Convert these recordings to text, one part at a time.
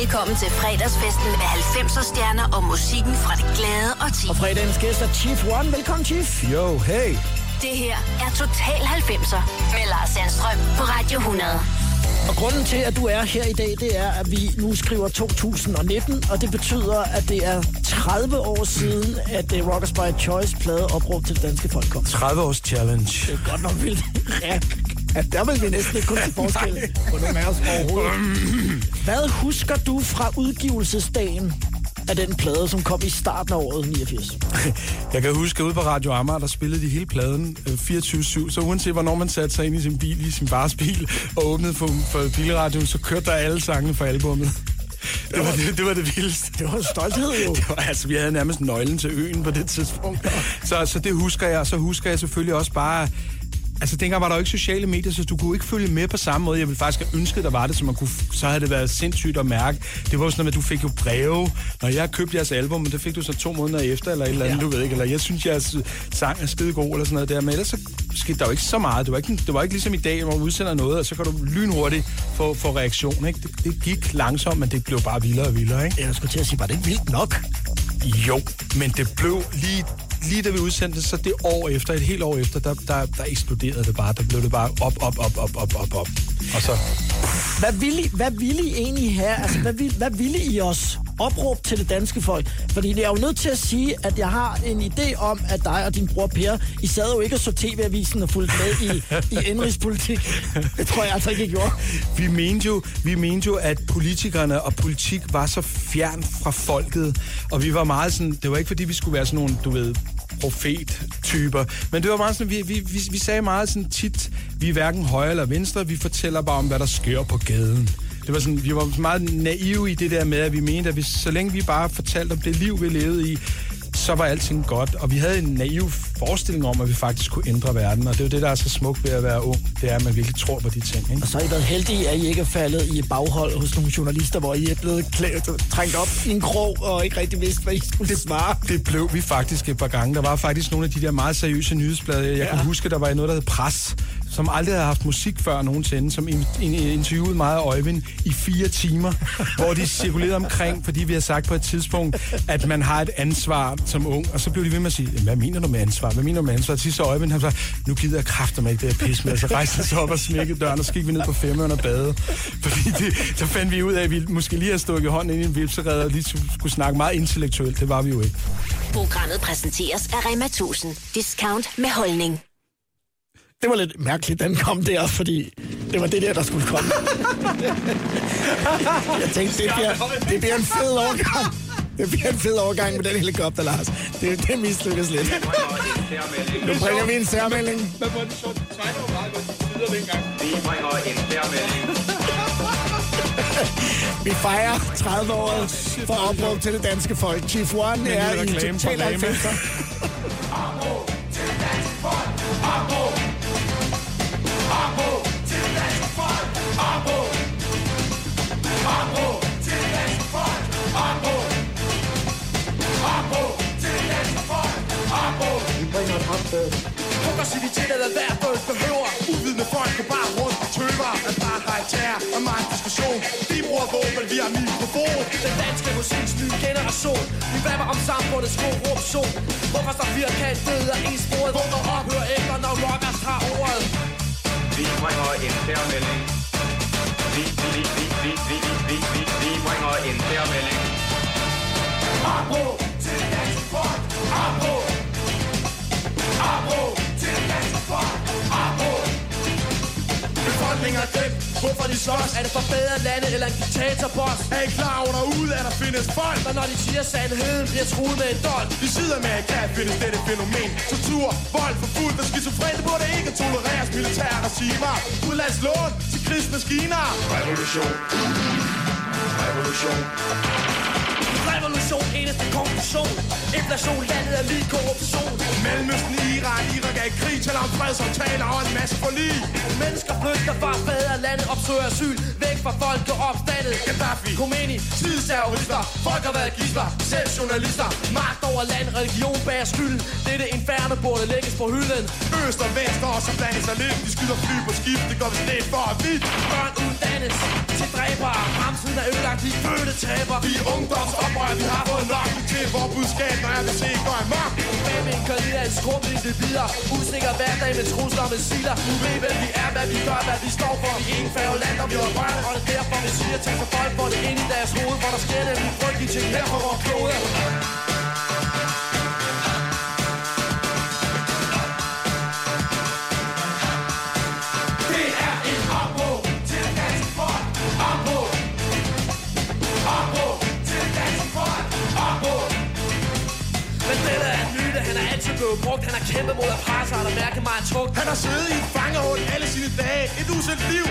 Velkommen til fredagsfesten med 90'er stjerner og musikken fra det glade og ti. Og fredagens gæst er Chief One. Velkommen, Chief. Jo, hey. Det her er Total 90'er med Lars Sandstrøm på Radio 100. Og grunden til, at du er her i dag, det er, at vi nu skriver 2019, og det betyder, at det er 30 år siden, at uh, Rockers by Choice plade opråb til det danske folk kom. 30 års challenge. Det er godt nok vildt. Ja, ja der vil vi næsten ikke kunne se forskel på nogen af os overhovedet. Hvad husker du fra udgivelsesdagen af den plade, som kom i starten af året 89? Jeg kan huske, at ude på Radio Amager, der spillede de hele pladen øh, 24-7, så uanset hvornår man satte sig ind i sin bil, i sin fars bil, og åbnede for, for bilradioen, så kørte der alle sangene fra albummet. Det var det, det var det vildeste. Det var en stolthed jo. Det var, altså, vi havde nærmest nøglen til øen på det tidspunkt. Så, så det husker jeg. Så husker jeg selvfølgelig også bare, Altså, dengang var der jo ikke sociale medier, så du kunne ikke følge med på samme måde. Jeg ville faktisk have ønsket, der var det, så, man kunne, så havde det været sindssygt at mærke. Det var jo sådan at du fik jo breve. Når jeg købte jeres album, men det fik du så to måneder efter, eller et eller andet, ja. du ved ikke. Eller jeg synes, jeres sang er skide god, eller sådan noget der. Men ellers så skete der jo ikke så meget. Det var ikke, det var ikke ligesom i dag, hvor man udsender noget, og så kan du lynhurtigt få, få reaktion. Ikke? Det, det, gik langsomt, men det blev bare vildere og vildere. Ikke? Jeg skulle til at sige, var det ikke vildt nok? Jo, men det blev lige lige da vi udsendte så det år efter, et helt år efter, der, der, der eksploderede det bare. Der blev det bare op, op, op, op, op, op, op. Og så... Hvad ville, I, hvad ville I egentlig have? Altså, hvad, ville, hvad ville I os opråb til det danske folk? Fordi jeg er jo nødt til at sige, at jeg har en idé om, at dig og din bror Per, I sad jo ikke og så tv-avisen og fulgte med i, i indrigspolitik. Det tror jeg altså ikke, I gjorde. Vi mente, jo, vi mente jo, at politikerne og politik var så fjern fra folket, og vi var meget sådan, det var ikke fordi, vi skulle være sådan nogle, du ved, profet-typer. Men det var meget sådan, vi, vi, vi, vi sagde meget sådan tit, vi er hverken højre eller venstre, vi fortæller bare om, hvad der sker på gaden. Det var sådan, vi var meget naive i det der med, at vi mente, at hvis, så længe vi bare fortalte om det liv, vi levede i, så var alting godt. Og vi havde en naiv forestilling om, at vi faktisk kunne ændre verden. Og det er jo det, der er så smukt ved at være ung. Det er, at man virkelig tror på de ting. Ikke? Og så har I været heldige, at I ikke er faldet i baghold hos nogle journalister, hvor I er blevet klædt, trængt op i en krog og ikke rigtig vidste, hvad I skulle det, svare. Det blev vi faktisk et par gange. Der var faktisk nogle af de der meget seriøse nyhedsblade. Jeg ja. kan huske, der var noget, der hed Pres, som aldrig havde haft musik før nogensinde, som interviewede mig og Øjvind i fire timer, hvor de cirkulerede omkring, fordi vi har sagt på et tidspunkt, at man har et ansvar som ung. Og så blev de ved med at sige, hvad mener du med ansvar? Hvad mener du med ansvar? Til så Øjvind, han sagde, nu gider jeg kræfter mig ikke det her pis med. Så rejste han sig op og smækkede døren, og så gik vi ned på femøren og bade. Fordi det, så fandt vi ud af, at vi måske lige har stukket hånden ind i en vipserede og lige skulle snakke meget intellektuelt. Det var vi jo ikke. Programmet præsenteres af Rema 1000. Discount med holdning det var lidt mærkeligt, den kom der, fordi det var det der, der skulle komme. jeg tænkte, det bliver, det bliver en fed overgang. Det bliver en fed overgang med den helikopter, Lars. Det, det mislykkes lidt. Nu bringer vi en særmelding. Hvor er det sjovt. Svejne var meget godt tider dengang. Vi bringer en særmelding. Vi fejrer 30 år for opråb til det danske folk. Chief One er i total 90'er. til danske folk. Progressivitet er hvad folk behøver. Uvidende folk kan bare rundt og tøver. Apartheid, terror og meget diskussion. Vi bruger våben, vi har mikrofon. Den danske musiks nye generation. Vi rapper om samfundets korruption Hvorfor så firkantet og ensporet Hvorfor ophør efter, når rockers har ordet? Vi bringer en særmelding vi, vi, vi, vi, vi, vi, vi, vi bringer en særmelding. Abro til Dansk Sport! Abro! Abro! Befolkningen er glemt, hvorfor de slås? Er det for bedre lande eller en diktatorboss? Er I klar over derude, at der findes folk? Og når de siger sandheden, bliver truet med en dold I Sydamerika findes dette fænomen. Tortur, vold, forfulgt og skizofren Det burde ikke tolereres. Militære regimer Udlandslån til krigsmaskiner. Revolution. Revolution Revolution, eneste konklusion. Inflation, landet er lige korruption. Mellemøsten, Iran, Irak er i krig Taler om fredsaftaler og en masse forlig. Mennesker flygter fra landet opsøger asyl Væk fra folk og opstandet. Gaddafi, Khomeini, sideservorister Folk har været gisler, selv journalister. Magt over land, religion bærer skylden. Dette inferno burde lægges på hylden. Øst og vest og så blandet sig lidt De skyder fly på skib, det går lidt for vidt Børn uddannes til dræbere. Fremtiden er ødelagt, de fødte taber Vi er ungdomsoprør, vi har har fået nok til Vores budskab, når jeg vil se, går amok Hvem ikke kan lide en skrumpe individer Usikker hverdag med trusler og missiler. Du ved hvem vi er, hvad vi gør, hvad vi står for. Vi er ingen færre land, og vi har rørt Og det er derfor vi siger ting, så folk får det ind i deres hoved For der sker nemlig frygtelige ting her på vores klode. Blevet brugt. Han har kæmpet mod at presse, og han har mærket mig en tugt Han har siddet i et fangehul alle sine dage. Et usendt liv,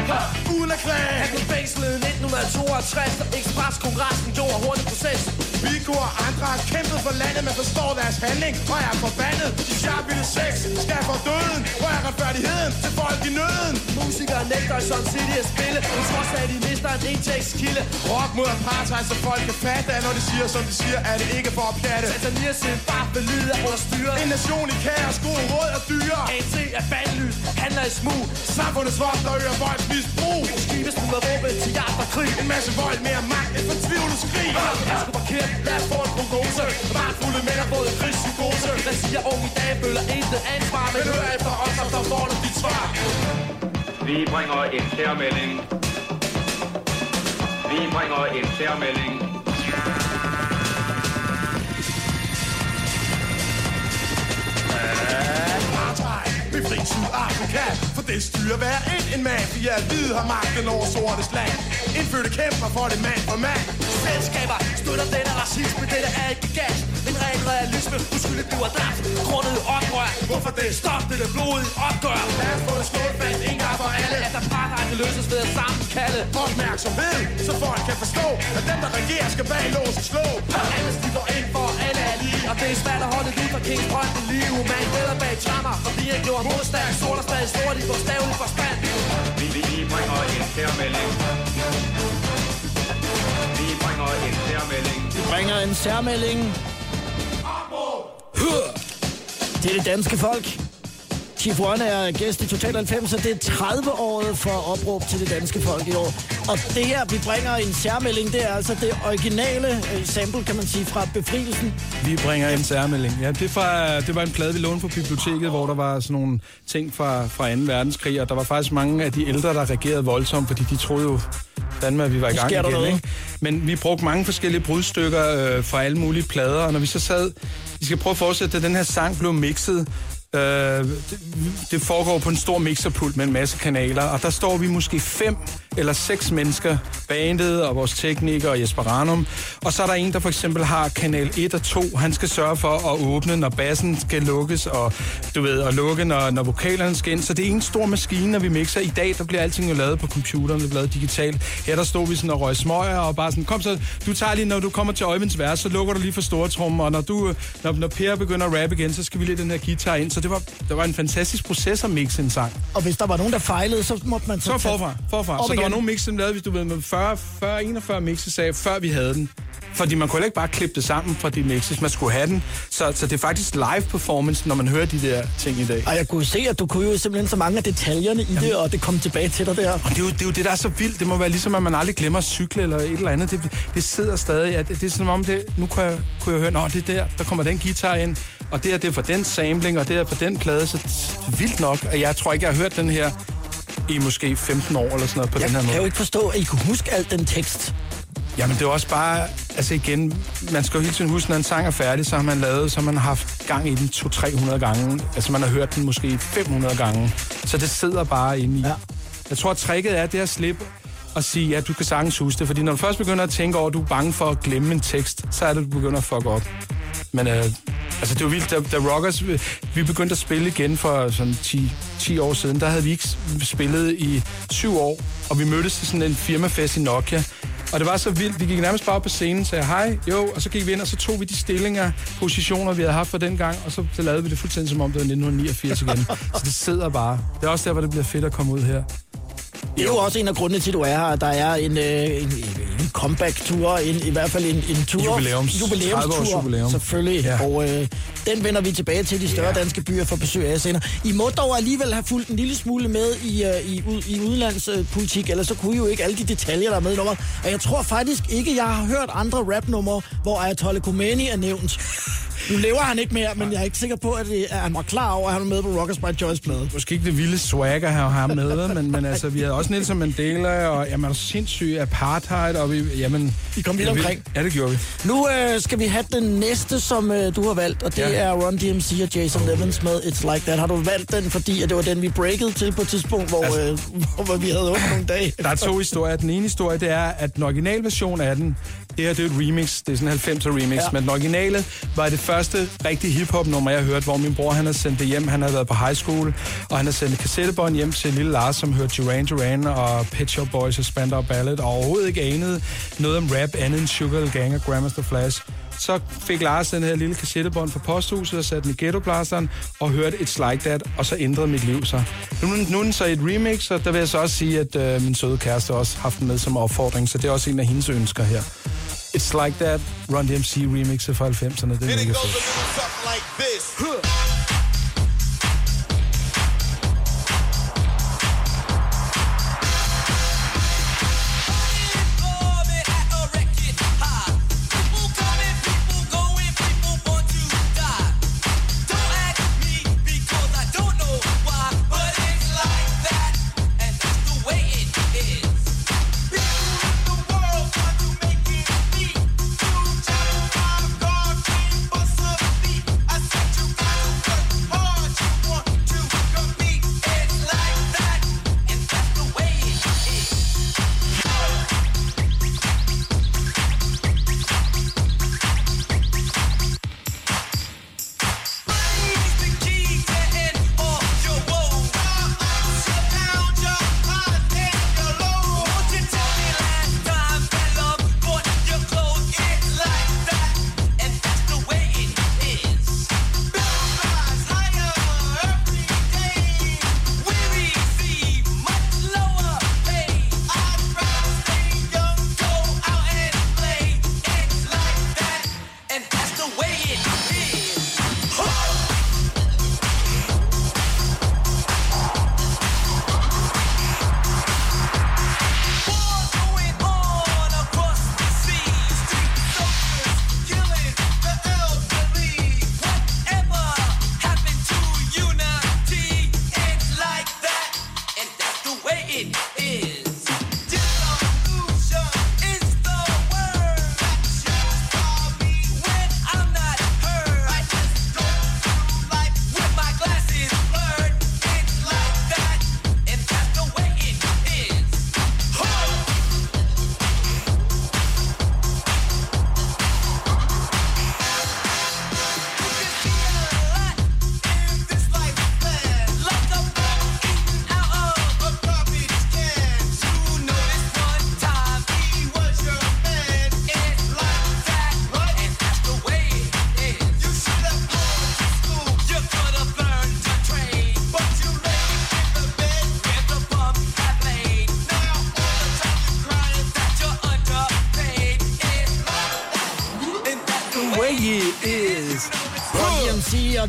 uden at klage Han blev fængslet i 1952, da Express-kongressen gjorde hurtig proces. Viggo og andre har kæmpet for landet, men forstår deres handling. Og jeg er forbandet, de sharpvilde sex. Skal for døden? Hvor er retfærdigheden? Til folk i nøden. Musikere nægter i Sun City at spille, på trods af, at de mister en indtægtskilde. Rock mod apartheid, så folk kan fatte At når de siger, som de siger, er det ikke for at pjatte. Tanzania sin far vil under styret. En nation i kaos, god råd og dyre. ANC er bandlyst, handler i smug. Samfundets vogt der øger volds misbrug. Skibe smider våben til jagt og krig. En masse vold, mere magt, et fortvivlet skrig. Jeg skulle parkere, lad os få en prognose. Barnfulde mænd har fået krigspsykose Hvad siger unge i dag, føler intet ansvar. Men hør efter os, og så får du dit svar Vi bringer en særmelding. Vi bringer en særmelding. Befri Sydafrika For det styrer hver en, en mafia Hvide har magten over sortes land Indfødte kæmper for det mand for mand Selskaber støtter denne racisme, dette er ikke gas. En ren realisme, uskyldigt bliver dræbt. Grundet oprør. Hvorfor det? er Stop det er blodige opgør. Lad os få det slået fast en gang for alle At apartheid kan løses ved at sammenkalde. Opmærksomhed, så folk kan forstå At dem der regerer skal bag lås og slå Alle de går ind for, alle er lige. Og det er svært at holde ud fra Kings Point i live. Man gælder bag trammer, fordi han gjorde modstand. Sort og stadig stort i bogstavelig forstand. Vi, vi, vi bringer en særmelding. Vi bringer en særmelding. bringer en særmelding til det danske folk. Chief One er gæst i Total 90, og det er 30-året for opråb til det danske folk i år. Og det her, vi bringer en særmelding, det er altså det originale øh, sample, kan man sige, fra befrielsen. Vi bringer en særmelding. Ja, det, fra, det var en plade, vi lånte på biblioteket, hvor der var sådan nogle ting fra, fra 2. verdenskrig, og der var faktisk mange af de ældre, der reagerede voldsomt, fordi de troede jo, fandme, at vi var i gang igen. noget. Ikke? Men vi brugte mange forskellige brudstykker øh, fra alle mulige plader, og når vi så sad... Vi skal prøve at fortsætte, da den her sang blev mixet, Øh, det, det foregår på en stor mixerpult med en masse kanaler, og der står vi måske fem eller seks mennesker, bandet og vores tekniker og Jesper Ranum. Og så er der en, der for eksempel har kanal 1 og 2. Han skal sørge for at åbne, når bassen skal lukkes, og du ved, at lukke, når, når vokalerne skal ind. Så det er en stor maskine, når vi mixer. I dag, der bliver alting jo lavet på computeren, det bliver lavet digitalt. Her der stod vi sådan og røg smøger, og bare sådan, kom så, du tager lige, når du kommer til Øjvinds vers, så lukker du lige for store trommer, og når, du, når, når Per begynder at rappe igen, så skal vi lige den her guitar ind. Så det var, det var en fantastisk proces at mixe en sang. Og hvis der var nogen, der fejlede, så måtte man så, Så forfra, forfra. Op Så var nogle mix, som lavede, hvis du ved, med 40, 40 41 mixes af, før vi havde den. Fordi man kunne ikke bare klippe det sammen fra de mixes, man skulle have den. Så, så det er faktisk live performance, når man hører de der ting i dag. Og jeg kunne se, at du kunne jo simpelthen så mange af detaljerne i det, og det kom tilbage til dig der. Og det er, jo, det er jo det, der er så vildt. Det må være ligesom, at man aldrig glemmer at cykle eller et eller andet. Det, det sidder stadig. Ja, det, det er som om, det, nu kunne jeg, kunne jeg høre, nå, det er der, der kommer den guitar ind. Og det er det for den sampling, og det er for den plade. Så er vildt nok, at jeg tror ikke, jeg har hørt den her i måske 15 år eller sådan noget på Jeg den her kan måde. jo ikke forstå, at I kunne huske alt den tekst. Jamen, det er også bare, altså igen, man skal jo hele tiden huske, når en sang er færdig, så har man lavet, så har man haft gang i den 200-300 gange. Altså, man har hørt den måske 500 gange. Så det sidder bare inde i. Ja. Jeg tror, at tricket er det at slippe og sige, ja, du kan sagtens huske det. Fordi når du først begynder at tænke over, at du er bange for at glemme en tekst, så er det, du begynder at fuck op. Men øh, altså, det var vildt, da, da Rockers, øh, vi begyndte at spille igen for sådan 10, 10 år siden, der havde vi ikke spillet i syv år, og vi mødtes til sådan en firmafest i Nokia. Og det var så vildt, vi gik nærmest bare op på scenen, sagde hej, jo, og så gik vi ind, og så tog vi de stillinger, positioner, vi havde haft for den gang, og så, så lavede vi det fuldstændig som om det var 1989 igen. så det sidder bare. Det er også der, hvor det bliver fedt at komme ud her. Det er jo også en af grundene til, at du er her, der er en, øh, en, en comeback-tur, en, i hvert fald en, en tur. Jubilæums- 30 års jubilæumstur, jubilæum. selvfølgelig. Ja. Og øh, den vender vi tilbage til de større Ja. danske byer for besøg af senere. I må dog alligevel have fulgt en lille smule med i, øh, i, ud, i udlandspolitik, ellers så kunne I jo ikke alle de detaljer, der er med i nummeret. Og jeg tror faktisk ikke, jeg har hørt andre rapnumre, hvor Ayatollah Khomeini er nævnt. Nu lever han ikke mere, men jeg er ikke sikker på, at, det, at han var klar over, at han var med på Rockers by Choice-plade. Måske ikke det vilde swagger her har med, men, men altså, vi havde også Nelson Mandela, og jamen, sindssyg apartheid, og vi, jamen... Vi kom vidt omkring. Ja, det gjorde vi. Nu øh, skal vi have den næste, som øh, du har valgt, og det Ja. er Run DMC og Jason Evans med It's Like That. Har du valgt den, fordi at det var den, vi breakede til på et tidspunkt, hvor, Altså- øh, hvor, hvor vi havde åbent nogle dage? Der er to historier. Den ene historie, det er, at den originale version af den, det her det er et remix, det er sådan en 90'er remix, Ja. men den originale var det første rigtig hip-hop nummer, jeg hørte, hvor min bror han havde sendt det hjem, han havde været på high school, og han havde sendt et kassettebånd hjem til lille Lars, som hørte Duran Duran og Pet Shop Boys og Spandau Ballet, og overhovedet ikke anede noget om rap andet end Sugar Gang og Grandmaster Flash. Så fik Lars den her lille kassettebånd fra posthuset og satte den i ghettoplasteren og hørte It's Like That, og så ændrede mit liv sig. Nu, nu er den så et remix, og der vil jeg så også sige, at øh, min søde kæreste også har haft den med som opfordring, så det er også en af hendes ønsker her. It's Like That, Run DMC remixet fra 90'erne, det er mega fedt.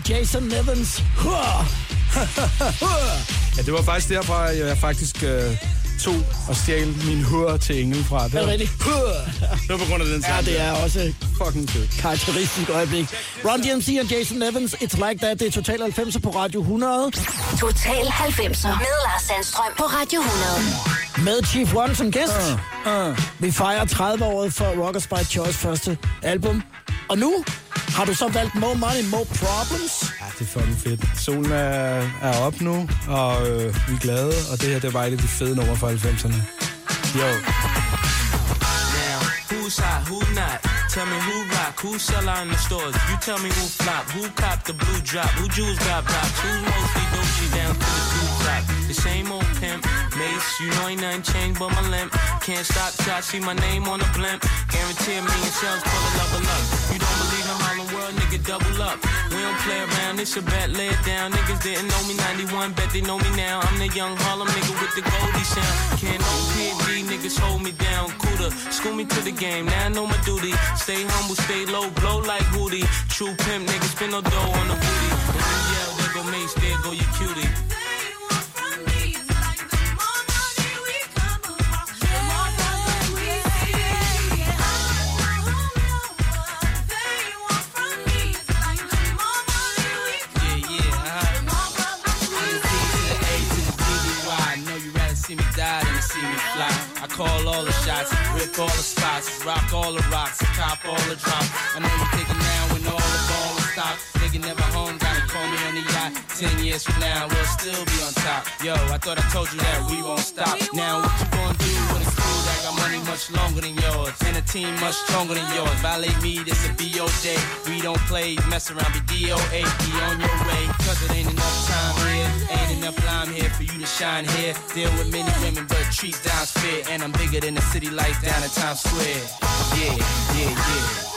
Jason Evans. Huh. Ja, det var faktisk derfra, jeg faktisk øh, tog og stjal min hør til engel fra. Det Er var, det rigtigt? Huh. det var på grund af den Ja, sang. det er også fucking fedt. karakteristisk øjeblik. Run DMC og Jason Evans, It's Like That. Det er Total 90 på Radio 100. Total 90'er med Lars Sandstrøm på Radio 100. Med Chief One som gæst. Uh, Vi fejrer 30-året for Rockers by Choice første album. Og nu har du så valgt More Money, More Problems. Ja, det er fucking fedt. Solen er, er op nu, og øh, vi er glade, og det her det er bare et af de fede numre fra 90'erne. Jo. Now, who's hot, who not? Tell me who rock, who sell out in the stores. You tell me who flop, who cop the blue drop, who jewels got pops, who's mostly Gucci down to the two top. The same old pimp, Mace, you know ain't nothing changed but my limp. Can't stop till I see my name on the blimp. Guarantee a million sales, pull a level up. You don't real nigga, double up. We don't play around, this a bet, lay it down. Niggas didn't know me 91, bet they know me now. I'm the young Harlem nigga with the Goldie sound. Can't no PhD, niggas hold me down. Cooler, school me to the game, now I know my duty. Stay humble, stay low, blow like Woody. True pimp, niggas spend no dough on the booty. When they yell, there go Mace, there go your cutie. Shots, all the spots, rock all the rocks, cop all the drops. I know you thinking now when all the ball is stopped. Nigga never home, gotta call me on the yacht. Ten years from now, we'll still be on top. Yo, I thought I told you that we won't stop. Now what you gonna do when it's money much longer than yours and a team much stronger than yours? Violate me, this a BO day. We don't play, mess around, be DOA, be on your way. Cause it ain't enough time here, ain't enough lime here for you to shine here. Deal with many women, but treat down's fair. And I'm bigger than the city lights down in Times Square. Yeah, yeah, yeah.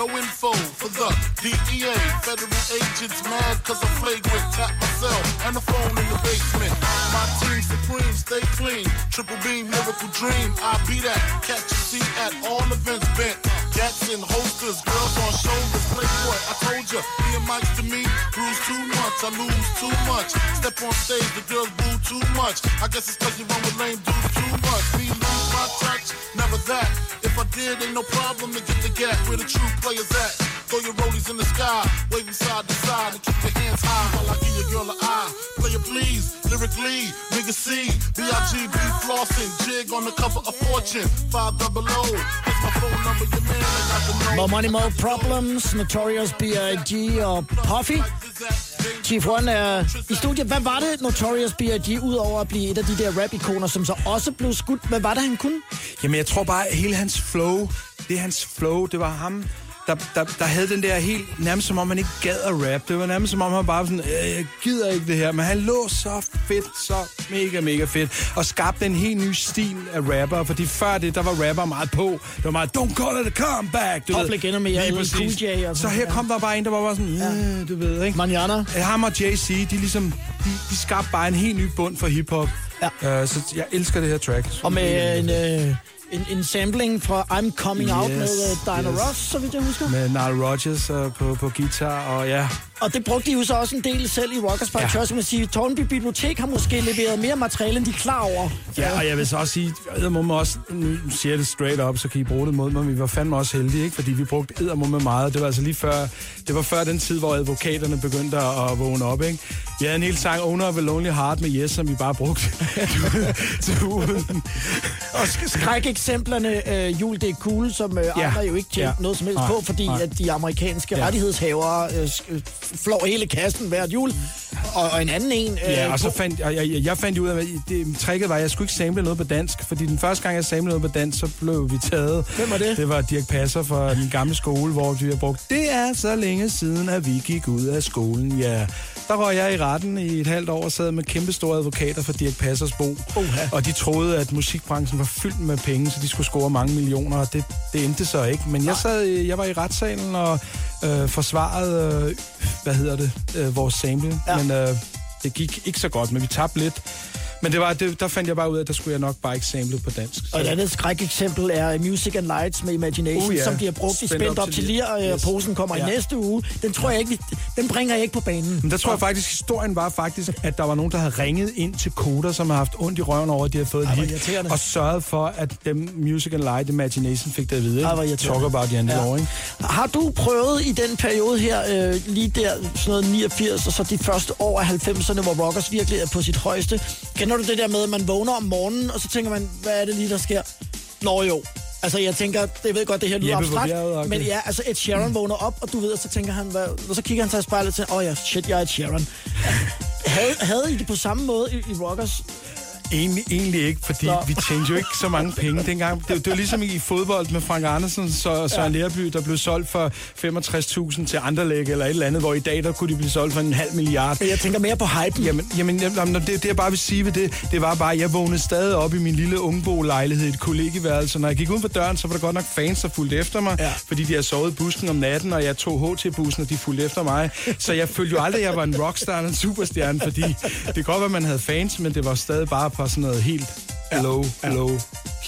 No info for the DEA. Federal agents mad cause I'm flagrant. Tap myself and the phone in the basement. My team supreme, stay clean. Triple beam, miracle dream. I be that. Catch a seat at all events bent. And holsters, girls on shoulders. Playboy, I told ya, being Mike's to me, bruise. I lose too much. Step on stage, the girls boo too much. I guess it's cause you run with lame dudes too much. Me lose my touch, never that. If I did, ain't no problem to get the gap where the true players at. Throw your rollies in the sky, waving side to side, and keep your hands high while I give your girl an eye. Play it please, lyrically, nigga C, B-I-G-B flossing, jig on the cover of Fortune, five double O. Here's my phone number, your man, I got to know. More Money, More Problems, Notorious B.I.G. og uh, Puffy. Chief One er i studiet. Hvad var det, Notorious B.I.G., udover at blive et af de der rap-ikoner, som så også blev skudt? Hvad var det, han kunne? Jamen, jeg tror bare, at hele hans flow, det er hans flow, det var ham, der, der, der havde den der helt, nærmest som om han ikke gad at rap. Det var nærmest som om han bare sådan, øh, jeg gider ikke det her. Men han lå så fedt, så mega, mega fedt. Og skabte en helt ny stil af rapper. Fordi før det, der var rapper meget på. Det var meget, don't call it a comeback. Du Public Enemy og Lige LL Cool præcis. J og Så her kom der bare en, der var bare sådan, øh, du ved, ikke? Manjana. Ham og JC, de ligesom, de, de skabte bare en helt ny bund for hiphop. Ja. Uh, så jeg elsker det her track. Og med en, øh, en, en sampling fra I'm Coming Out Yes, med uh, Dinah yes. Ross, så vidt jeg husker. Med Nile Rodgers uh, på, på guitar, og ja, Og det brugte de jo så også en del selv i Rockers Park Ja. Church. Man siger, Tornby Bibliotek har måske leveret mere materiale, end de er klar over. Ja, og jeg vil så også sige, eddermumme også, nu siger jeg det straight up, så kan I bruge det mod mig, vi var fandme også heldige, ikke? fordi vi brugte eddermumme meget. Det var altså lige før, det var før den tid, hvor advokaterne begyndte at, vågne op. Ikke? Vi havde en hel sang, Owner of a Lonely Heart med Yes, som vi bare brugte til ugen. Og sk- skrækeksemplerne, øh, jul det er cool, som øh, Ja. andre jo ikke tjente Ja. noget som helst Nej. på, fordi Nej. at de amerikanske Ja. rettighedshavere øh, flår hele kassen hvert jul. Og, og en anden en... Øh, Ja, og så fandt jeg, jeg, jeg fandt ud af, at det, tricket var, at jeg skulle ikke sample noget på dansk, fordi den første gang, jeg samlede noget på dansk, så blev vi taget. Hvem var det? Det var Dirk Passer fra min gamle skole, hvor de har brugt, det er så længe siden, at vi gik ud af skolen, ja. Der røg jeg i retten i et halvt år og sad med kæmpe store advokater for Dirk Passers bo. Oha. Og de troede, at musikbranchen var fyldt med penge, så de skulle score mange millioner, og det, det endte så ikke. Men jeg, sad, jeg var i retssalen og øh, forsvarede, øh, hvad hedder det, øh, vores sample. Ja. Men øh, det gik ikke så godt, men vi tabte lidt. Men det var, det, der fandt jeg bare ud af, at der skulle jeg nok bare sample på dansk. Og et andet skrækeksempel er Music and Lights med Imagination, Uh, ja. som de har brugt i Spændt op op til lir. og Yes. yes. posen kommer ja. I næste uge. Den tror jeg ikke, vi, den bringer jeg ikke på banen. Men der tror jeg faktisk, historien var faktisk, at der var nogen, der havde ringet ind til koder, som har haft ondt i røven over, at de havde fået Ej, et hvor hit, irriterende. og sørget for, at dem Music and Light Imagination fik det at vide. Ej. Talk about end Ja. Har du prøvet i den periode her, øh, lige der, sådan noget 89, og så de første år af 90'erne, hvor rockers virkelig er på sit højeste. Kender du det der med, at man vågner om morgenen, og så tænker man, hvad er det lige, der sker? Nå jo. Altså, jeg tænker, det ved godt, det her lyder Jeppe abstrakt, bjerget, men ja, altså, Ed Sheeran mm. vågner op, og du ved, og så tænker han, hvad, og så kigger han sig i spejlet og tænker, åh oh ja, shit, jeg er Ed Sheeran. havde, havde I det på samme måde i, i Rockers? Egentlig, egentlig ikke, fordi Nå. vi tjente jo ikke så mange penge dengang. Det, det var ligesom i fodbold med Frank Andersen så Søren ja. Lerby, der blev solgt for 65.000 til Anderlæg eller et eller andet, hvor i dag der kunne de blive solgt for en halv milliard. Jeg tænker mere på hypen. Jamen, jamen, jamen det, det, jeg bare vil sige ved det, det var bare, at jeg vågnede stadig op i min lille ungbo-lejlighed i et kollegeværelse. Når jeg gik ud for døren, så var der godt nok fans, der fulgte efter mig, Ja. fordi de havde sovet i busken om natten, og jeg tog HT-bussen, og de fulgte efter mig. Så jeg følte jo aldrig, at jeg var en rockstar eller en superstjerne, fordi det kan godt være, at man havde fans, men det var stadig bare fra sådan noget helt low, low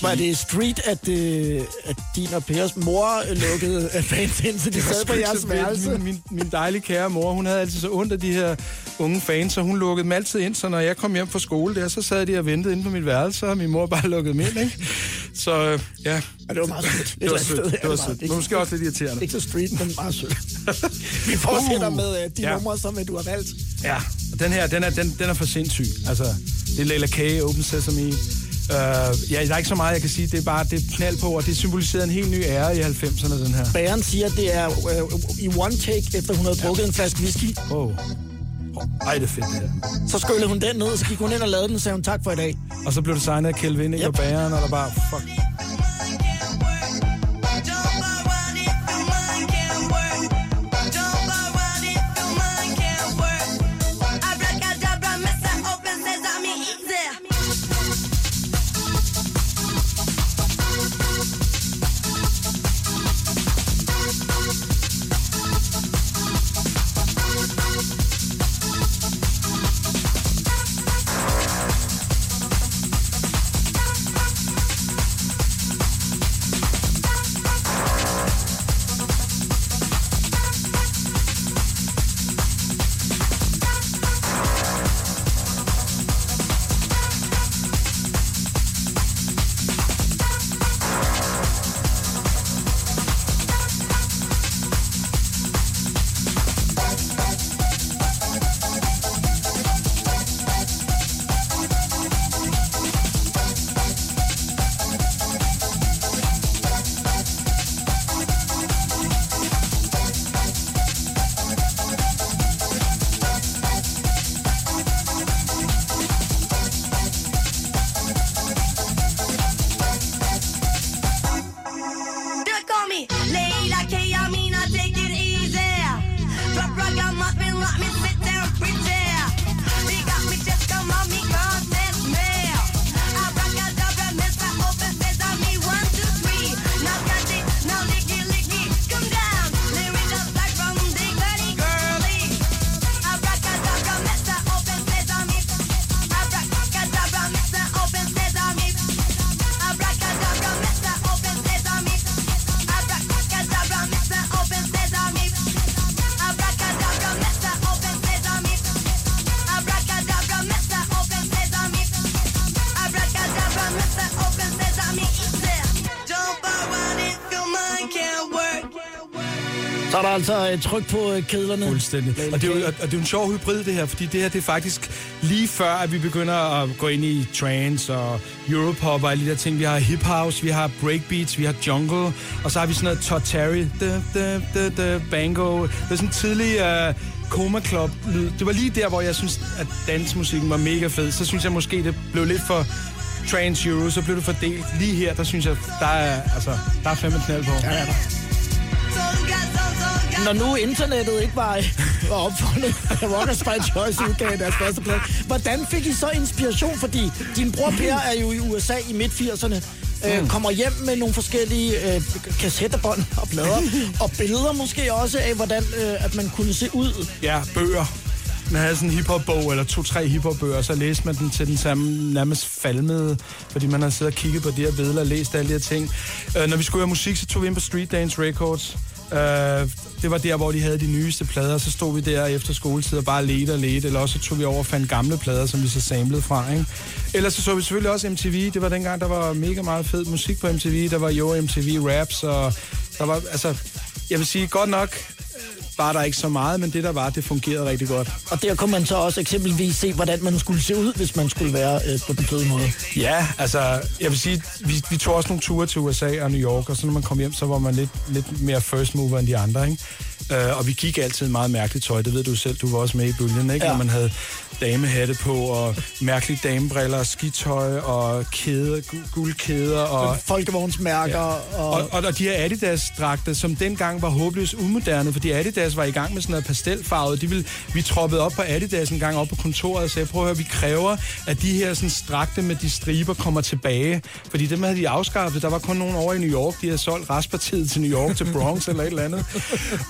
Var det street, at, øh, at din og Pers mor lukkede fans ind, så de Det sad på jeres værelse? Min, min, min dejlige kære mor, hun havde altid så ondt af de her unge fans, så hun lukkede dem altid ind, så når jeg kom hjem fra skole der, så sad de og ventede inde på mit værelse, og min mor bare lukkede dem ind, ikke? Så ja, Og det var meget sødt. det var sødt. Det var sødt. ja, Men måske også lidt irriterende. Ikke så street, men meget sødt. Vi fortsætter Uh, med øh, de ja. numre, som øh, du har valgt. Ja, og den her, den er, den, den er for sindssyg. Altså, det er Leila K, Open Sesame. Uh, ja, der er ikke så meget, jeg kan sige. Det er bare det er knald på, og det symboliserer en helt ny ære i 90'erne, den her. Bæren siger, at det er øh, i one take, efter hun havde drukket en flaske whisky. Oh. Ej, det er fedt, det her. Så skyllede hun den ned, og så gik hun ind og lavede den, og sagde hun tak for i dag. Og så blev det signet af Kelvin, ikke? Yep. Og bæren, og der bare, fuck. Altså et tryk på øh, kedlerne. Fuldstændig. Og det, er jo, og det er jo en sjov hybrid, det her, fordi det her, det er faktisk lige før, at vi begynder at gå ind i trance og europop og alle de der ting. Vi har hip house, vi har breakbeats, vi har jungle, og så har vi sådan noget Todd Terry, da, da, da, da, bango. Det er sådan en tidlig uh, Coma Club lyd. Det var lige der, hvor jeg synes, at dansmusikken var mega fed. Så synes jeg måske, det blev lidt for trance euro, så blev det fordelt. Lige her, der synes jeg, der er, altså, der er fandme knald på. Ja, ja. Når nu internettet ikke var, var opfundet, Rockers by Choice udgav deres første plade, hvordan fik I så inspiration? Fordi din bror Per er jo i USA i midt-80'erne, øh, kommer hjem med nogle forskellige øh, kassettebånd og plader, og billeder måske også af, hvordan øh, at man kunne se ud. Ja, bøger. Man havde sådan en hiphop-bog, eller to-tre hiphop-bøger, så læste man den til den samme nærmest falmede, fordi man havde siddet og kigget på de her billeder og læst alle de her ting. Uh, når vi skulle have musik, så tog vi ind på Street Dance Records. Øh, det var der, hvor de havde de nyeste plader, så stod vi der efter skoletid og bare ledte og ledte, eller også så tog vi over og fandt gamle plader, som vi så samlede fra, ikke? Ellers så så vi selvfølgelig også MTV, det var dengang, der var mega meget fed musik på MTV, der var jo MTV Raps, og der var, altså, jeg vil sige, godt nok, var der ikke så meget, men det der var, det fungerede rigtig godt. Og der kunne man så også eksempelvis se, hvordan man skulle se ud, hvis man skulle være øh, på den fede måde. Ja, altså, jeg vil sige, vi, vi tog også nogle ture til USA og New York, og så når man kom hjem, så var man lidt, lidt mere first mover end de andre, ikke? Øh, og vi gik altid meget mærkeligt tøj. Det ved du selv, du var også med i bølgen, ikke? Ja. Når man havde damehatte på, og mærkelige damebriller, skitøj, og kæder, gu- guldkæder, og Folkevognsmærker og... og, og, og de her Adidas-dragter, som dengang var håbløst umoderne, fordi Adidas var i gang med sådan noget pastelfarvet. De ville, vi troppede op på Adidas en gang op på kontoret og sagde, prøv at høre, vi kræver, at de her sådan, dragter med de striber kommer tilbage. Fordi dem havde de afskaffet. Der var kun nogen over i New York, de havde solgt restpartiet til New York, til Bronx eller et eller andet.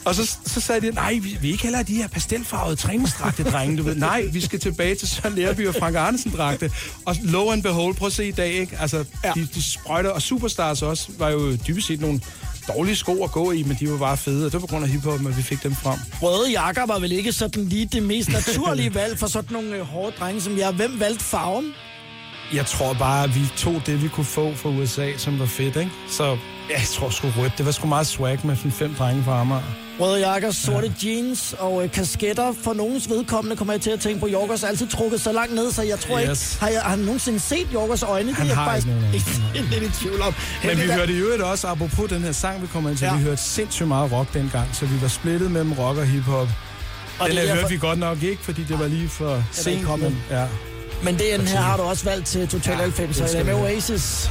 Og så, så sagde de, nej, vi vil ikke heller de her pastelfarvede træningsdragte, drenge, du ved. Nej, vi skal tilbage til Søren Lærby og Frank Arnesen-dragte. Og lo and behold, prøv at se i dag, ikke? Altså, ja. de, de sprøjter, og Superstars også, var jo dybest set nogle dårlige sko at gå i, men de var bare fede, og det var på grund af hiphoppen, at vi fik dem frem. Røde jakker var vel ikke sådan lige det mest naturlige valg for sådan nogle øh, hårde drenge som jeg. Hvem valgte farven? Jeg tror bare, at vi tog det, vi kunne få fra USA, som var fedt, ikke? Så jeg tror sgu rødt. Det var sgu meget swag med sådan fem drenge fra Amager. Røde jakker, sorte ja. jeans og øh, kasketter. For nogens vedkommende kommer jeg til at tænke på, har altid trukket så langt ned, så jeg tror Yes. ikke... Har, jeg, har han nogensinde set Jorgos øjne? Det Han er jeg har faktisk ikke lidt i tvivl om. Men vi Heldigt, hørte jo også, apropos den her sang, vi kommer ind til, Ja. vi hørte sindssygt meget rock dengang, så vi var splittet mellem rock og hiphop. Og Den det er her hørte vi godt nok ikke, fordi det var lige for sent. men- Ja. Men den her har du også valgt til Total Ja, 90, så det det er med. Oasis.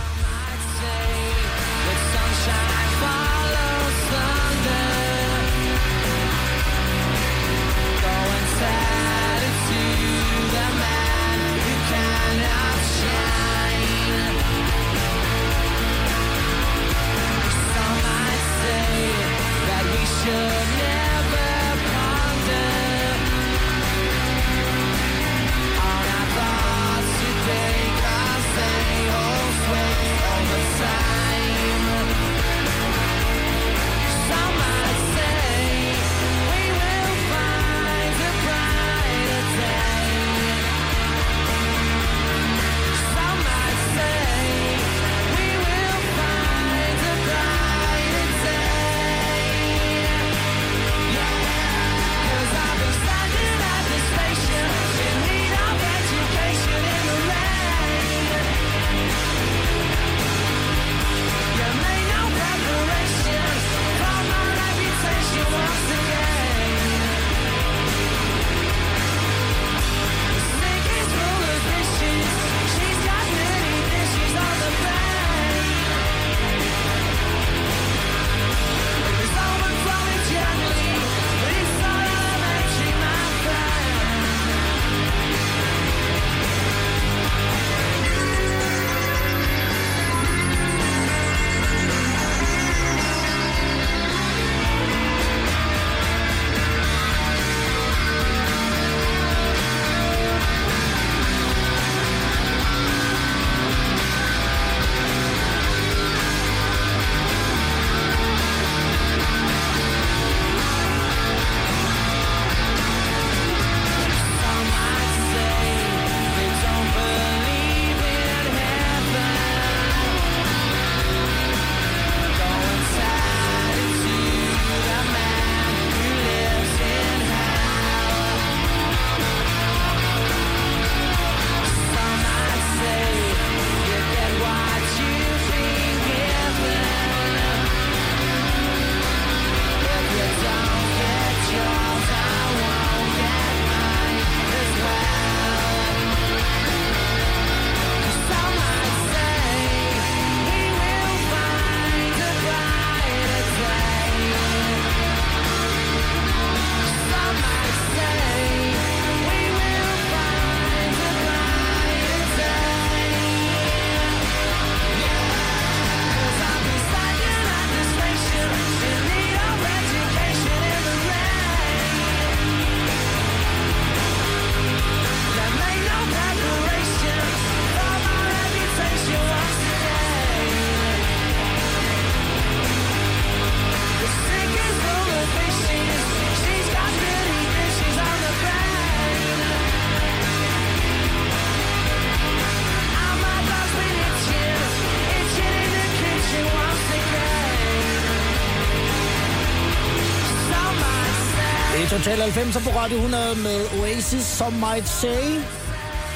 Total 90 på Radio 100 med Oasis, som might say.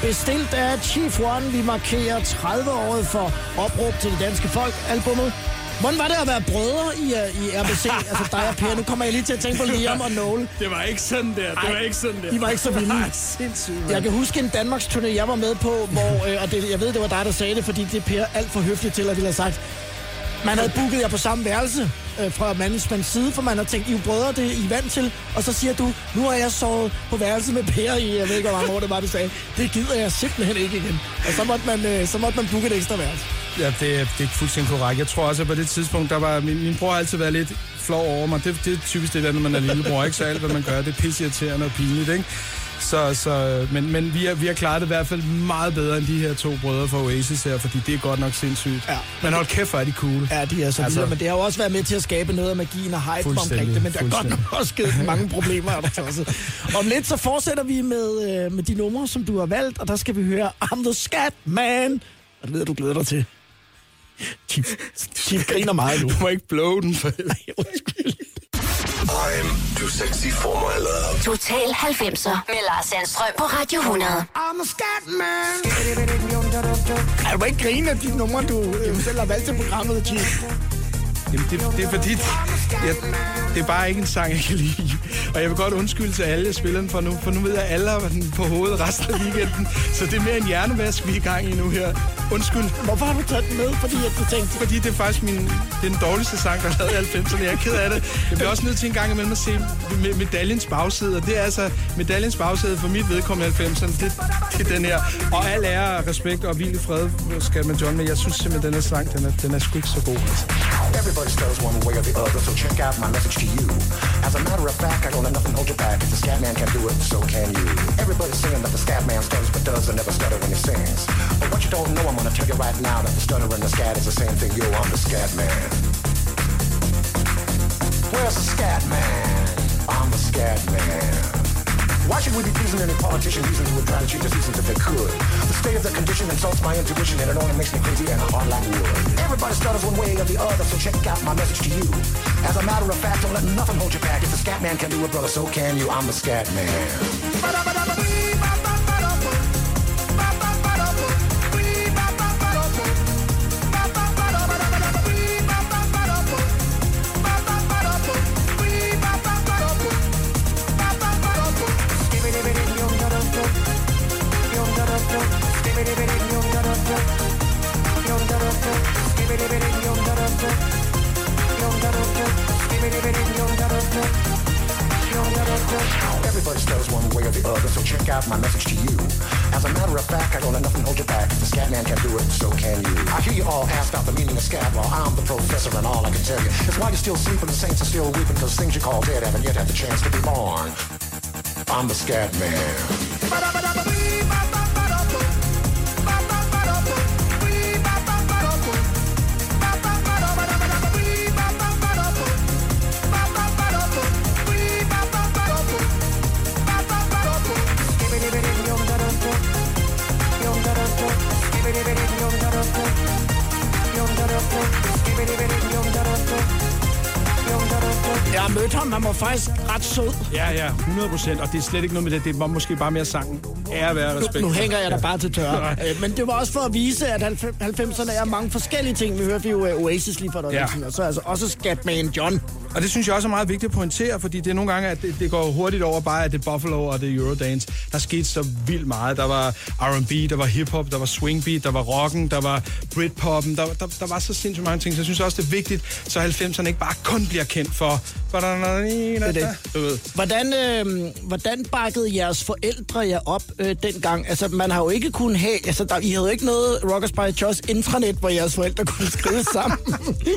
Bestilt af Chief One. Vi markerer 30 året for opråb til det danske folk. Albummet Hvordan var det at være brødre i, uh, i RBC? altså dig og Per. Nu kommer jeg lige til at tænke på Liam og Noel. Det var ikke sådan der. Det Ej, var ikke sådan der. de var ikke så vilde. Nej, sindssygt. mand. Jeg kan huske en Danmarks turné, jeg var med på, hvor, øh, og det, jeg ved, det var dig, der sagde det, fordi det er Per alt for høfligt til, at ville have sagt, man havde booket jer på samme værelse øh, fra managements side, for man har tænkt, I er brødre, det er I er vant til. Og så siger du, nu har jeg sovet på værelse med Per i, jeg ved ikke, hvor mange år det var, du sagde. Det gider jeg simpelthen ikke igen. Og så måtte man, øh, så måtte man booke et ekstra værelse. Ja, det, det er fuldstændig korrekt. Jeg tror også, at på det tidspunkt, der var... Min, min bror har altid været lidt flov over mig. Det, det er typisk det, der, når man er lillebror, ikke? Så alt, hvad man gør, det er pisseirriterende og pinligt, ikke? Så, så, men men vi, har, vi har klaret det i hvert fald meget bedre end de her to brødre fra Oasis her, fordi det er godt nok sindssygt. Ja. Men hold kæft, hvor er de cool. Ja, de er så Altså- altså, men det har jo også været med til at skabe noget af magien og hype omkring det, men der er godt nok også givet mange problemer. Er der også. Om lidt så fortsætter vi med, øh, med de numre, som du har valgt, og der skal vi høre I'm the Scat Man. Og det ved du glæder dig til. Chief, Chief griner meget nu. Du må ikke blow den, for Nej, undskyld. I'm too sexy for my love. Total 90'er med Lars Sandstrøm på Radio 100. I'm a scat man. Ej, du ikke grine af de numre, du øh, selv har valgt til programmet, Chief. Jamen, det, det er fordi, jeg, det er bare ikke en sang, jeg kan lide. Og jeg vil godt undskylde til alle, jeg spiller den for nu, for nu ved jeg, at alle har den på hovedet resten af weekenden. Så det er mere en hjernevask, vi er i gang i nu her. Undskyld. Hvorfor har du taget den med? Fordi at du tænkte, Fordi det er faktisk min, det er den dårligste sang, der er lavet i 90'erne. Jeg er ked af det. Jeg bliver også nødt til en gang imellem at se med, medaljens bagside. Og det er altså medaljens bagside for mit vedkommende i 90'erne. Det, det er den her. Og al ære, og respekt og hvil i fred skal man John. Men jeg synes simpelthen, den her sang, den er, den er sgu ikke så god. Altså. Everybody stutters one way or the other, so check out my message to you. As a matter of fact, I don't let nothing hold you back. If the scat man can do it, so can you. Everybody's saying that the scat man stutters but does and never stutter when he sings. But what you don't know, I'm gonna tell you right now that the stutter and the scat is the same thing. Yo, I'm the scat man. Where's the scat man? I'm the scat man. Why should we be pleasing any politician reasons who would try to cheat the seasons if they could? The state of the condition insults my intuition and it only makes me crazy and hard like wood. Everybody stutters one way or the other, so check out my message to you. As a matter of fact, don't let nothing hold you back. If the scat man can do it, brother, so can you. I'm the scat man. Everybody stutters one way or the other, so check out my message to you. As a matter of fact, I don't let nothing hold you back. The scat man can do it, so can you. I hear you all ask about the meaning of scat, well, I'm the professor and all I can tell you is why you're still sleeping, the saints are still weeping, cause things you call dead haven't yet had the chance to be born. I'm the scat man. Jeg har mødt ham, han var faktisk ret sød. Ja, ja, 100 procent. Og det er slet ikke noget med det. Det var måske bare mere sangen. Ære være respekt. Nu hænger jeg der bare til tørre. Øh, Men det var også for at vise, at 90'erne er mange forskellige ting. Vi hørte jo øh, Oasis lige for øjeblik Ja. og så altså også Scatman John. Og det synes jeg også er meget vigtigt at pointere, fordi det er nogle gange, at det, det går hurtigt over bare, at det er Buffalo og det er Eurodance. Der skete så vildt meget. Der var R&B, der var hiphop, der var swingbeat, der var rocken, der var Britpoppen. Der, der, der var så sindssygt mange ting. Så jeg synes også, det er vigtigt, så 90'erne ikke bare kun bliver kendt for... Det er det. Du ved. Hvordan, øh, hvordan bakkede jeres forældre jer op øh, dengang? Altså, man har jo ikke kunnet have... Altså, der, I havde jo ikke noget Rockers by Choice intranet, hvor jeres forældre kunne skrive sammen.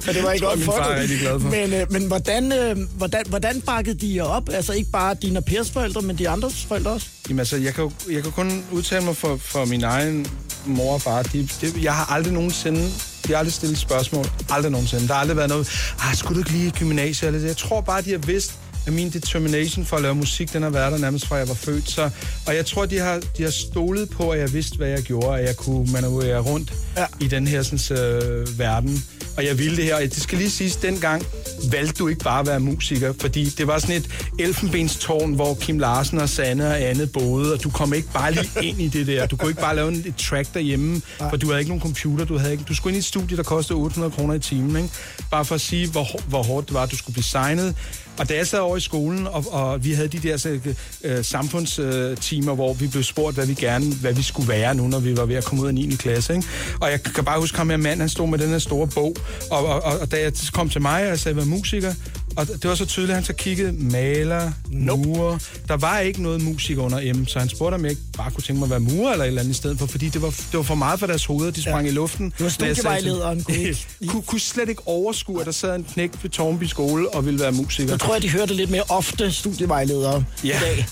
Men det var ikke godt for det. Men, øh, men hvordan, øh, hvordan, hvordan bakkede de jer op? Altså, ikke bare dine og Pers forældre, men de andres forældre også? Jamen altså, jeg kan, jo, jeg kan kun udtale mig for, for min egen mor og far. De, de, jeg har aldrig nogensinde... De har aldrig stillet spørgsmål. Aldrig nogensinde. Der har aldrig været noget... Ah, skulle du ikke lige i gymnasiet? Eller det? Jeg tror bare, de har vidst, at min determination for at lave musik, den har været der nærmest fra jeg var født. Så, og jeg tror, de har, de har stolet på, at jeg vidste, hvad jeg gjorde, at jeg kunne manøvrere rundt Ja. i den her sådan, øh, verden. Og jeg ville det her. Og det skal lige siges, dengang, valgte du ikke bare at være musiker, fordi det var sådan et elfenbenstårn, hvor Kim Larsen og Sanne og Anne boede, og du kom ikke bare lige ind i det der. Du kunne ikke bare lave en- et track derhjemme, for du havde ikke nogen computer, du havde ikke, du skulle ind i et studie, der kostede 800 kroner i timen, ikke? Bare for at sige, hvor, hvor hårdt det var, at du skulle blive signet. Og da jeg sad over i skolen, og, og vi havde de der så, øh, samfundstimer, hvor vi blev spurgt, hvad vi gerne, hvad vi skulle være nu, når vi var ved at komme ud af 9. klasse. Ikke? Og jeg kan bare huske ham her mand, han stod med den her store bog, og, og, og, og da jeg kom til mig, og jeg sagde, at jeg var musiker, og det var så tydeligt, at han så kiggede maler, murer. Der var ikke noget musik under M, så han spurgte, om jeg ikke bare kunne tænke mig at være murer eller et eller andet i stedet for, fordi det var, det var for meget for deres hoveder, de sprang ja. i luften. Det var studievejlederen, kunne, kunne slet ikke overskue, at der sad en knæk ved Tornby skole og ville være musiker. Jeg tror, at de hørte lidt mere ofte studievejledere Ja. i dag.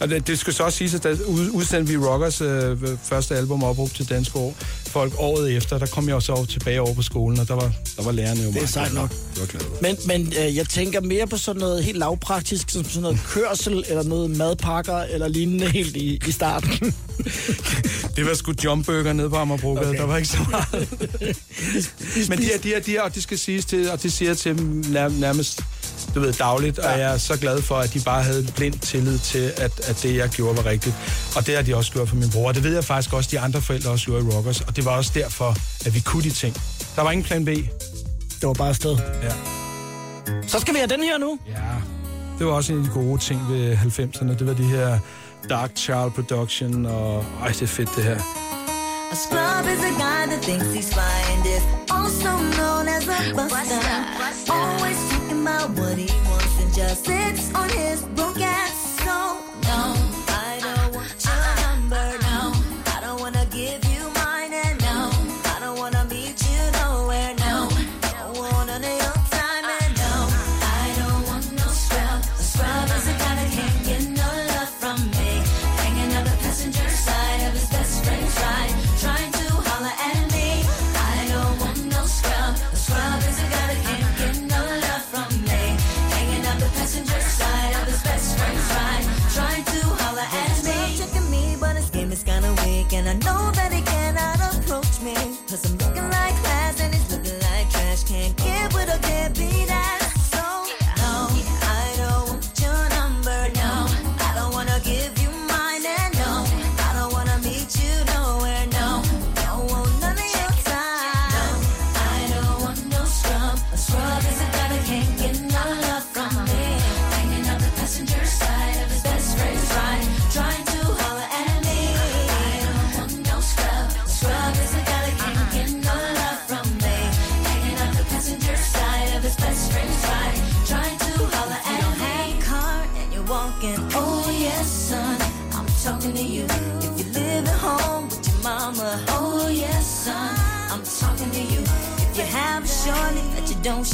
Og det, det skal så også siges, at der ud- udsendte vi Rockers øh, første album opråb til Dansk År. Folk året efter, der kom jeg også over, tilbage over på skolen, og der var, der var lærerne jo Det er meget sejt nok. Men, men øh, jeg tænker mere på sådan noget helt lavpraktisk, som sådan noget kørsel, eller noget madpakker, eller lignende helt i, i starten. Det var sgu jumpburger nede på Amagerbrogade, Okay. der var ikke så meget. Men de her, de her, de her, og det skal siges til, og det siger jeg til dem nær, nærmest du ved, dagligt, ja. og jeg er så glad for, at de bare havde blind tillid til, at, at det, jeg gjorde, var rigtigt. Og det har de også gjort for min bror, og det ved jeg faktisk også, de andre forældre også gjorde i Rockers, og det var også derfor, at vi kunne de ting. Der var ingen plan B. Det var bare afsted. Ja. Så skal vi have den her nu. Ja. Det var også en af de gode ting ved 90'erne. Det var de her Dark Child Production, og ej, det er fedt det her. A scrub is a guy that thinks he's flying this, also known as a buster. Always talking about what he wants and just sits on his broke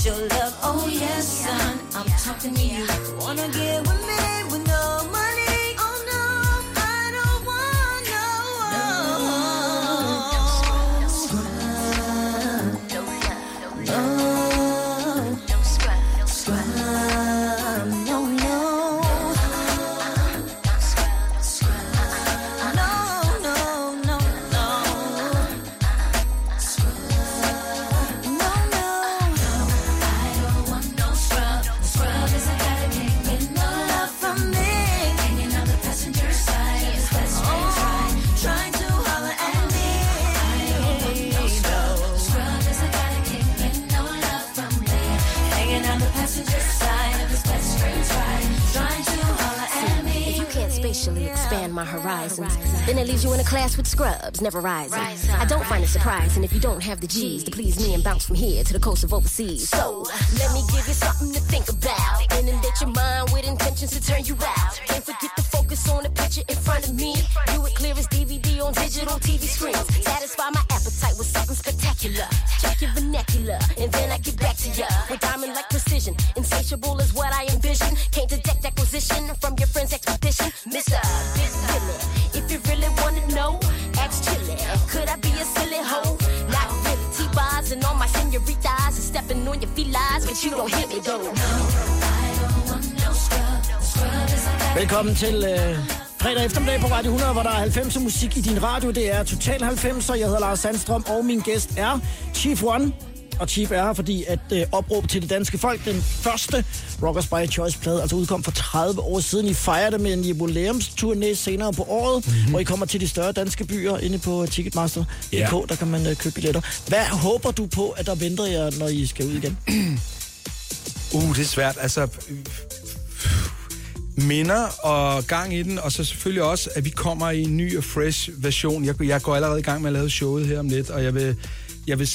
you love. Oh yes, son, I'm talking to you. Wanna get with me class with scrubs, never rising. I don't find it surprising if you don't have the G's to please me and bounce from here to the coast of overseas. So let me give you something to think about. Inundate your mind with intentions to turn you out. Can't forget to focus on the picture in front of me. Do it clear as DVD on digital TV screens. Satisfy my appetite with something spectacular. Check your vernacular, and then I get back to ya with diamond-like precision. Insatiable is what I envision. Can't detect acquisition you don't hit me though. Velkommen til øh, fredag eftermiddag på Radio 100, hvor der er 90 musik i din radio. Det er Total 90, og jeg hedder Lars Sandstrøm, og min gæst er Chief One. Og Chief er her, fordi at øh, opråb til det danske folk, den første Rockers by Choice-plade, altså udkom for 30 år siden. I fejrer det med en jubilæumsturné senere på året, mm-hmm. hvor I kommer til de større danske byer inde på Ticketmaster.dk, Ja. der kan man øh, købe billetter. Hvad håber du på, at der venter jer, når I skal ud igen? Uh, det er svært. Altså, minder og gang i den, og så selvfølgelig også, at vi kommer i en ny og fresh version. Jeg, jeg går allerede i gang med at lave showet her om lidt, og jeg vil, jeg vil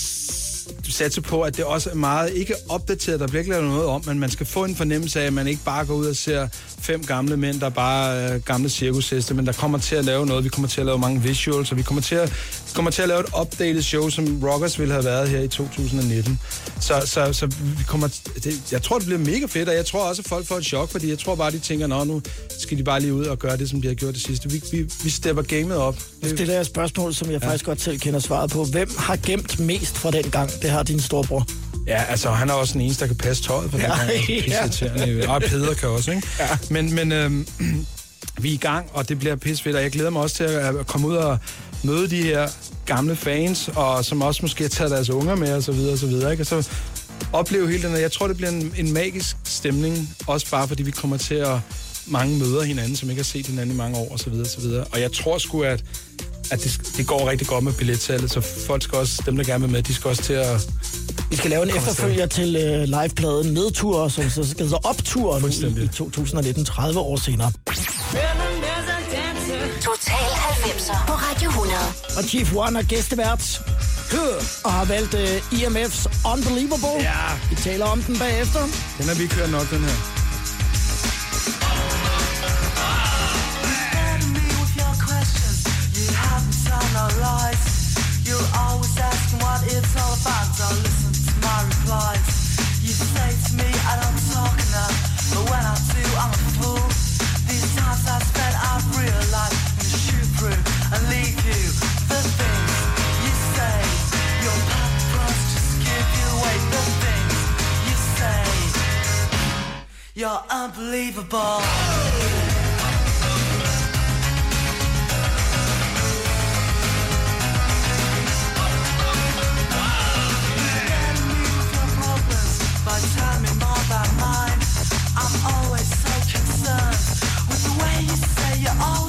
satse på, at det også er meget, ikke opdateret, der bliver ikke lavet noget om, men man skal få en fornemmelse af, at man ikke bare går ud og ser fem gamle mænd, der bare er gamle cirkusheste, men der kommer til at lave noget. Vi kommer til at lave mange visuals, og vi kommer til at, kommer til at lave et updated show, som Rockers ville have været her i 2019. Så, så, så vi kommer, det, jeg tror, det bliver mega fedt, og jeg tror også, at folk får et chok, fordi jeg tror bare, de tænker, nå, nu skal de bare lige ud og gøre det, som de har gjort det sidste. Vi, vi, vi stepper gamet op. Nu stiller jeg et spørgsmål, som jeg ja. faktisk godt selv kender svaret på. Hvem har gemt mest fra den gang? Det har din storebror. Ja, altså han er også den eneste, der kan passe tøjet på den Ja, gang. ja. Og Peder kan også, ikke? Ja. Men, men øhm, vi er i gang, og det bliver pissefedt, og jeg glæder mig også til at komme ud og møde de her gamle fans, og som også måske har taget deres unger med, og så videre, og så videre, ikke? Og så opleve hele den her. Jeg tror, det bliver en, en magisk stemning, også bare fordi vi kommer til at mange møder hinanden, som ikke har set hinanden i mange år, og så videre, og så videre. Og jeg tror sgu, at, at det, det går rigtig godt med billetsalget, så folk skal også, dem der gerne vil med, de skal også til at Vi skal lave en efterfølger til øh, livepladen Nedtur, som så skal hedde Optur nu i, i 2019, 30 år senere. Total 90'er på Radio 100. Og Chief One er gæstevært og har valgt øh, IMF's Unbelievable. Ja. Vi taler om den bagefter. Den har vi kørt nok, den her. You're unbelievable. Mine. I'm always so concerned with the way you say you're always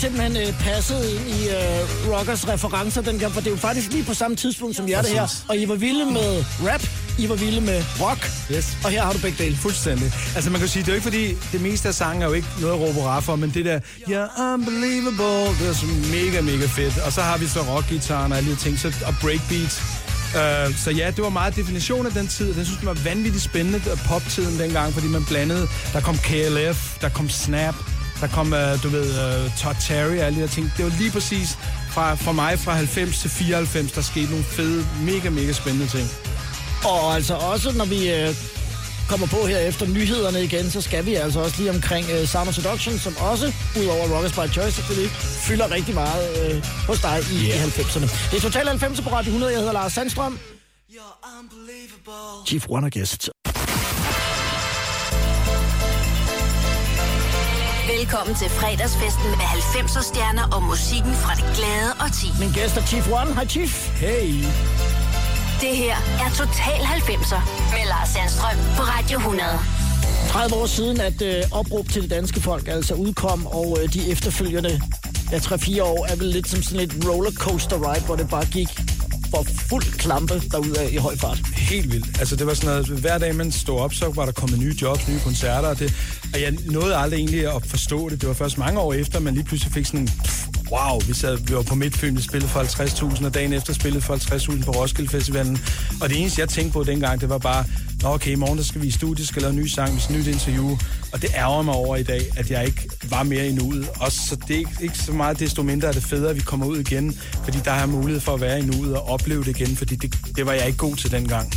simpelthen øh, passet ind i øh, Rockers referencer dengang, for det er jo faktisk lige på samme tidspunkt, som jeg er det her. Og I var vilde med rap, I var vilde med rock, Yes. og her har du begge dele. Fuldstændig. Altså man kan sige, det er jo ikke fordi, det meste af sangen er jo ikke noget at råbe for, men det der, you're unbelievable, det er så mega, mega fedt. Og så har vi så rockgitaren og alle de ting, så, og breakbeats. Uh, så ja, det var meget definition af den tid. Den synes jeg var vanvittigt spændende, øh, poptiden dengang, fordi man blandede. Der kom KLF, der kom Snap, der kom, uh, du ved, uh, Todd Terry og alle de der ting. Det var lige præcis fra, for mig fra 90 til 94, der skete nogle fede, mega, mega spændende ting. Og altså også, når vi øh, kommer på her efter nyhederne igen, så skal vi altså også lige omkring uh, Sound of Seduction, som også, udover Rockers by Choice, selvfølgelig, fylder rigtig meget uh, hos dig i, yeah. i 90'erne. Det er Total 90 på Radio 100. Jeg hedder Lars Sandstrøm. Chief One og Velkommen til fredagsfesten med 90'er stjerner og musikken fra det glade og ti. Min gæst er Chief One. Hej Chief. Hey. Det her er Total 90'er med Lars Sandstrøm på Radio 100. 30 år siden, at øh, opråb til det danske folk altså udkom, og øh, de efterfølgende ja, 3-4 år er vel lidt som sådan et rollercoaster ride, hvor det bare gik for fuld klampe derudad i høj fart. Helt vildt. Altså, det var sådan noget, hver dag man stod op, så var der kommet nye jobs, nye koncerter, og, det, og jeg nåede aldrig egentlig at forstå det. Det var først mange år efter, man lige pludselig fik sådan en, pff, wow, vi, sad, vi var på Midtfyn, vi spillede for 50.000, og dagen efter spillede for 50.000 på Roskilde Festivalen. Og det eneste, jeg tænkte på dengang, det var bare, okay, i morgen der skal vi i studiet, skal lave en ny sang, vi skal nyt interview. Og det ærger mig over i dag, at jeg ikke var mere i nuet. Og så det er ikke, ikke så meget desto mindre er det federe, at vi kommer ud igen, fordi der har mulighed for at være i nuet og opleve det igen, fordi det, det var jeg ikke god til dengang.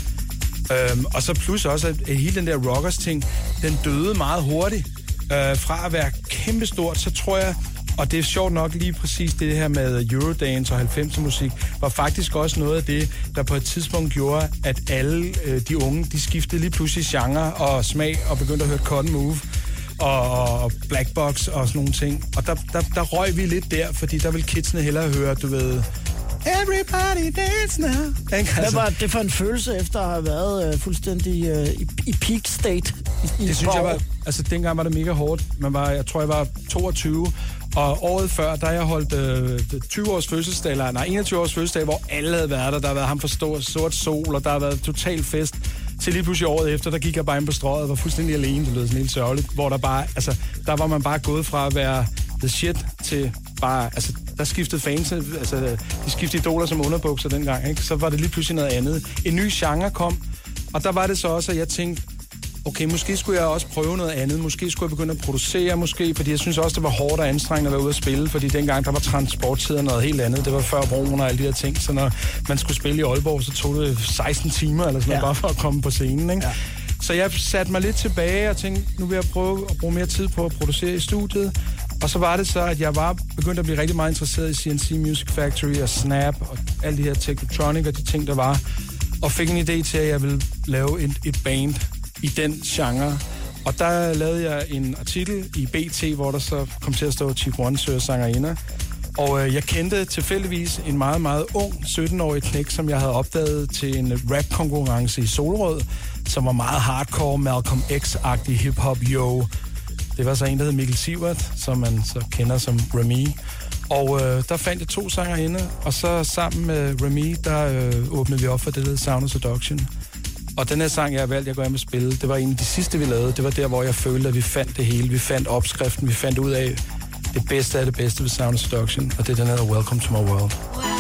Øhm, og så plus også, at hele den der rockers-ting, den døde meget hurtigt. Øh, fra at være kæmpestort, så tror jeg, og det er sjovt nok lige præcis det her med Eurodance og 90'er musik, var faktisk også noget af det, der på et tidspunkt gjorde, at alle øh, de unge, de skiftede lige pludselig genre og smag og begyndte at høre Cotton Move og, og Black Box og sådan nogle ting. Og der, der, der røg vi lidt der, fordi der vil kidsene hellere høre, du ved, Everybody dance now. Ikke? Hvad Altså, var det for en følelse efter at have været øh, fuldstændig øh, i, i peak state? I, i det synes et par jeg var, altså dengang var det mega hårdt. Man var, jeg tror, jeg var 22, og året før, der jeg holdt øh, 20 års fødselsdag, eller nej, 21 års fødselsdag, hvor alle havde været der. Der har været ham for stor, sort sol, og der har været total fest. Til lige pludselig året efter, der gik jeg bare ind på strøget og var fuldstændig alene. Det lød sådan helt sørgeligt. Hvor der bare, altså, der var man bare gået fra at være the shit til bare, altså, der skiftede fans, altså, de skiftede idoler som underbukser dengang, ikke? Så var det lige pludselig noget andet. En ny genre kom, og der var det så også, at jeg tænkte, okay, måske skulle jeg også prøve noget andet. Måske skulle jeg begynde at producere, måske, fordi jeg synes også, det var hårdt og anstrengende at være ude at spille, fordi dengang der var transporttid og noget helt andet. Det var før broen og alle de her ting, så når man skulle spille i Aalborg, så tog det 16 timer eller sådan noget, Ja. bare for at komme på scenen, ikke? Ja. Så jeg satte mig lidt tilbage og tænkte, nu vil jeg prøve at bruge mere tid på at producere i studiet. Og så var det så, at jeg var begyndt at blive rigtig meget interesseret i CNC Music Factory og Snap og alle de her Technotronic og de ting, der var. Og fik en idé til, at jeg ville lave et, et band i den genre. Og der lavede jeg en artikel i BT, hvor der så kom til at stå Chief One søger sangerinder. Og øh, jeg kendte tilfældigvis en meget, meget ung 17-årig knæk, som jeg havde opdaget til en rap-konkurrence i Solrød, som var meget hardcore, Malcolm X-agtig hip-hop, yo. Det var så en, der hed Mikkel Sivert, som man så kender som Remy. Og øh, der fandt jeg to sanger inde, og så sammen med Remy, der øh, åbnede vi op for det, der hedder Sound of Seduction. Og den her sang, jeg har valgt, jeg går hjem og spille, det var en af de sidste, vi lavede. Det var der, hvor jeg følte, at vi fandt det hele. Vi fandt opskriften, vi fandt ud af det bedste af det bedste ved Sound Seduction, og det er den her Welcome to my world. Come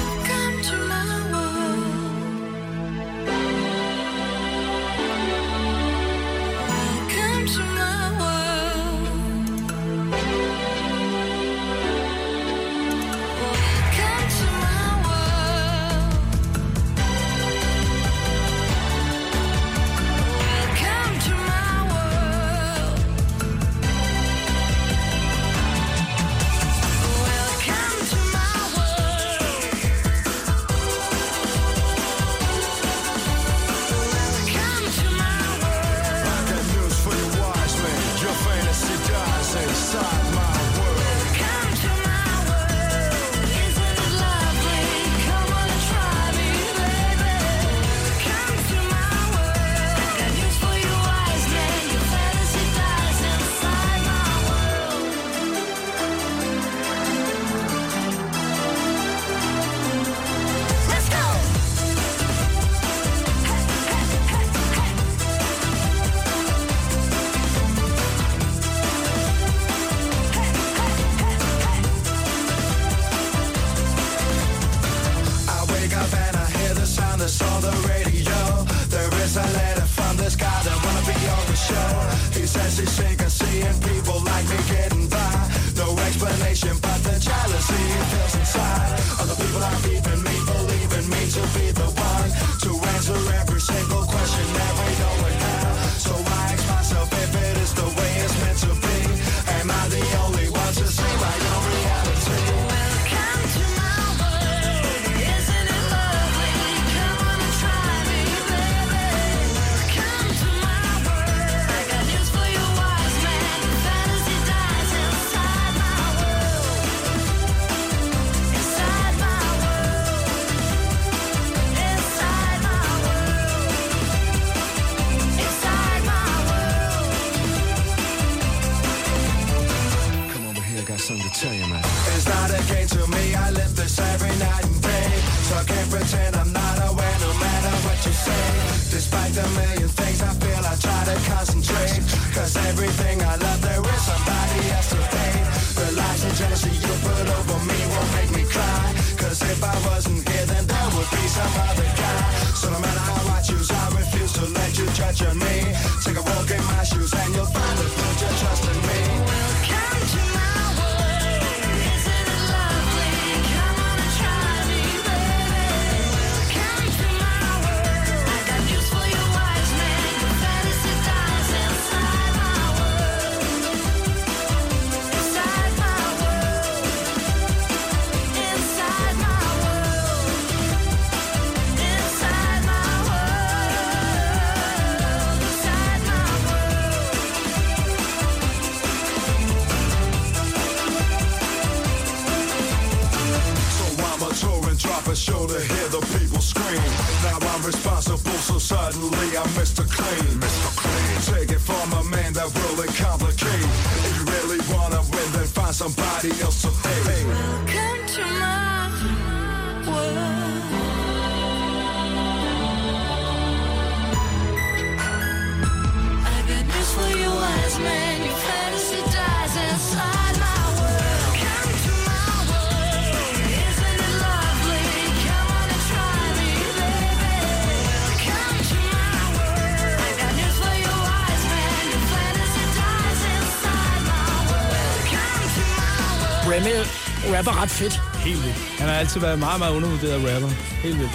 altid været meget, meget undervurderet rapper. Helt vildt.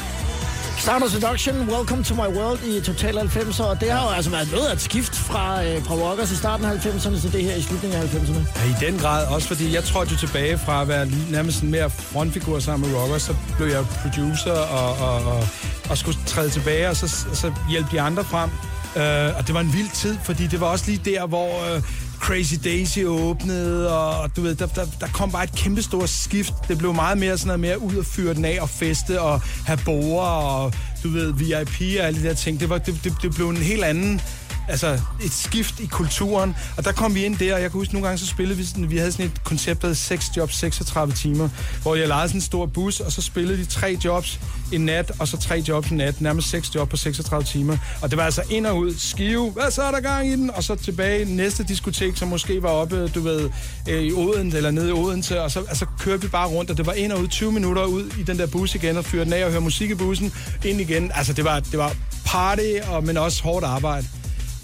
Sound Seduction, Welcome to my world i Total 90'er, og det har jo altså været noget af et skift fra, øh, fra rockers i starten af 90'erne til det her i slutningen af 90'erne. Ja, i den grad. Også fordi jeg trådte jo tilbage fra at være nærmest en mere frontfigur sammen med rockers. Så blev jeg producer og, og, og, og skulle træde tilbage, og så, så hjælpe de andre frem. Uh, og det var en vild tid, fordi det var også lige der, hvor uh, Crazy Daisy åbnede, og, og du ved, der, der, der kom bare et kæmpe stort skift. Det blev meget mere sådan noget mere ud og fyre den af og feste og have borer og du ved, VIP og alle de der ting. Det, var, det, det, det blev en helt anden altså et skift i kulturen, og der kom vi ind der, og jeg kan huske, nogle gange så spillede vi sådan, vi havde sådan et koncept, der hed 6 jobs, 36 timer, hvor jeg lejede sådan en stor bus, og så spillede de tre jobs en nat, og så tre jobs en nat, nærmest seks job på 36 timer, og det var altså ind og ud, skive, hvad så er der gang i den, og så tilbage næste diskotek, som måske var oppe, du ved, øh, i Odense, eller nede i Odense, og så altså, kørte vi bare rundt, og det var ind og ud 20 minutter ud i den der bus igen, og fyrte den af og høre musik i bussen, ind igen, altså det var, det var party, og, men også hårdt arbejde.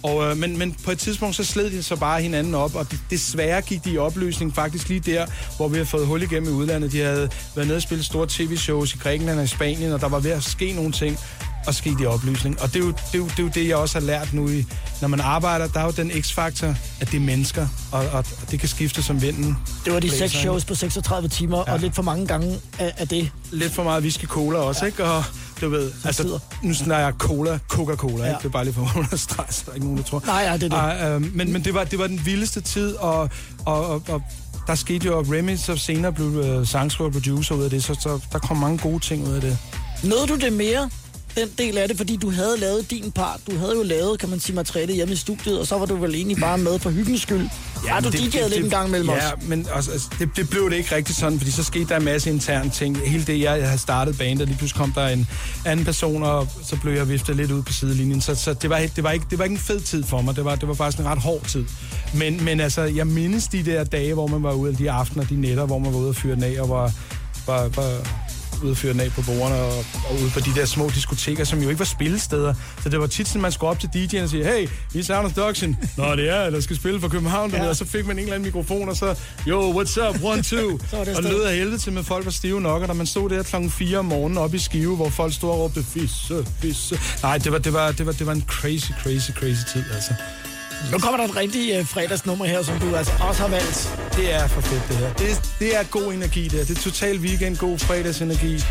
Og, øh, men, men på et tidspunkt, så sled de så bare hinanden op, og de, desværre gik de i opløsning faktisk lige der, hvor vi har fået hul igennem i udlandet. De havde været nede og spille store tv-shows i Grækenland og i Spanien, og der var ved at ske nogle ting, og de i opløsning. Og det er, jo, det, er jo, det er jo det, jeg også har lært nu, i, når man arbejder. Der er jo den x-faktor, at det er mennesker, og, og, og det kan skifte som vinden. Det var de seks shows på 36 timer, ja. og lidt for mange gange af, af det. Lidt for meget whisky cola også, ja. ikke? Og du ved, altså, nu snakker jeg cola, Coca-Cola, ja. ikke? Det er bare lige for at understrege, der er ikke nogen, der tror. Nej, ja, det er det. Ej, øh, men, men det var, det var den vildeste tid, og, og, og, og der skete jo, at Remy så senere blev øh, sangskriver og producer ud af det, så, så der kom mange gode ting ud af det. Nåede du det mere, den del af det, fordi du havde lavet din part. Du havde jo lavet, kan man sige, materiale hjemme i studiet, og så var du vel egentlig bare med for hyggens skyld. Ja, du det- det- lidt en gang mellem os. Ja, men også, altså, det, det blev det ikke rigtig sådan, fordi så skete der en masse interne ting. Hele det, jeg havde startet bandet, lige pludselig kom der en anden person, og så blev jeg viftet lidt ud på sidelinjen. Så, så det, var, det, var ikke, det var ikke en fed tid for mig. Det var, det var faktisk en ret hård tid. Men, men altså, jeg mindes de der dage, hvor man var ude, de aftener, de nætter, hvor man var ude og fyre den af, og var, var, var ude fyre den af på bordene og, og ude på de der små diskoteker, som jo ikke var spillesteder. Så det var tit sådan, man skulle op til DJ'en og sige, hey, vi er Sound of Seduction. Nå, det er, der skal spille for København. Ja. Og så fik man en eller anden mikrofon, og så, yo, what's up, one, two. Og lød af helvede til, med folk var stive nok, og når man stod der klokken 4 om morgenen oppe i Skive, hvor folk stod og råbte, fisse, fisse. Nej, det var, det var, det var, det var en crazy, crazy, crazy tid, altså. Nu kommer der et rigtig uh, fredagsnummer her, som du altså også har valgt. Det er for fedt, det her. Det, er- det er god energi, det her. Det er total weekend, god fredagsenergi.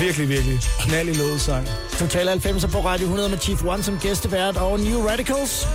Virkelig, virkelig. Knald i lådesang. Total 90'er på Radio 100 med Chief One som gæstevært og New Radicals.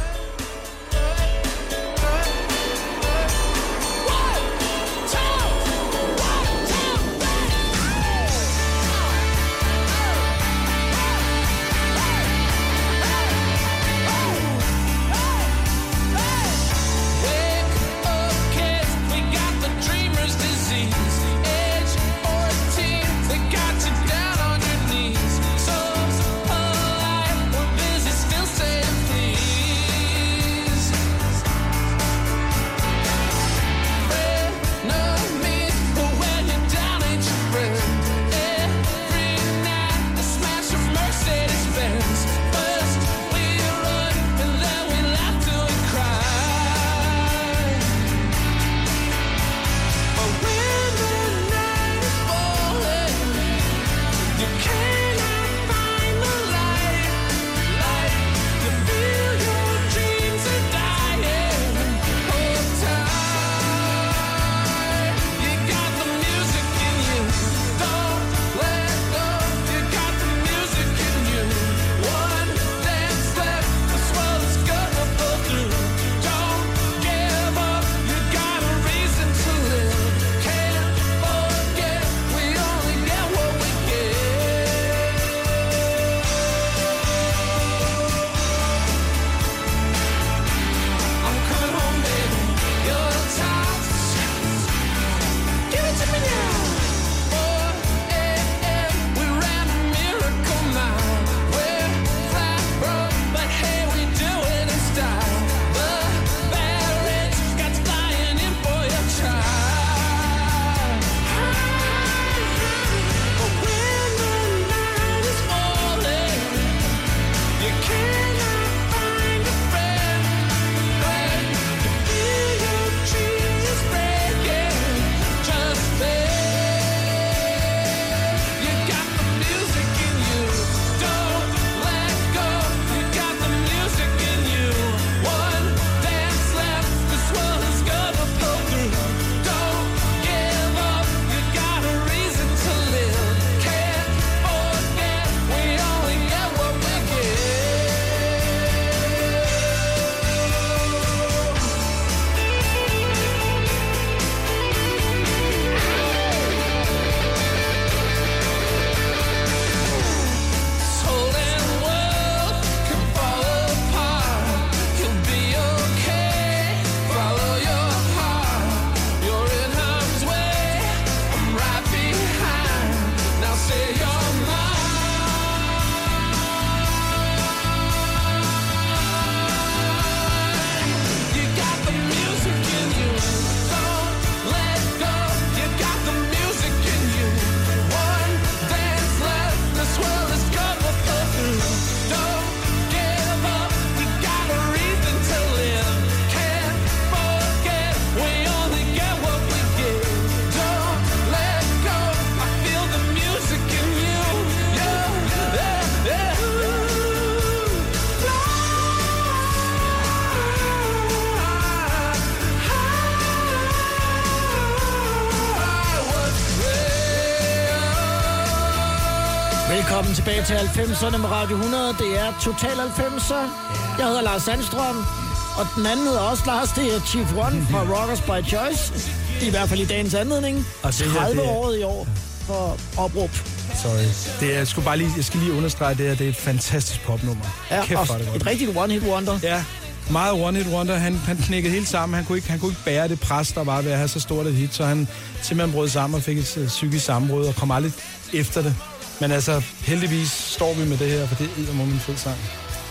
Tilbage til 90'erne med Radio 100. Det er Total 90'er. Jeg hedder Lars Sandstrøm. Og den anden hedder også Lars. Det er Chief One fra Rockers by Choice. I hvert fald i dagens anledning. Og det her, 30 det er- året i år for opråb. Sorry. Det er, jeg, skulle bare lige, jeg skal lige understrege det her. Det er et fantastisk popnummer. Ja, Kæft, og det godt. et rigtigt one-hit wonder. Ja, meget one hit wonder. Han, han knækkede helt sammen. Han kunne, ikke, han kunne ikke bære det pres, der var ved at have så stort et hit, så han simpelthen brød sammen og fik et øh, psykisk sammenbrud og kom aldrig efter det. Men altså, heldigvis står vi med det her, for det er en fed sang.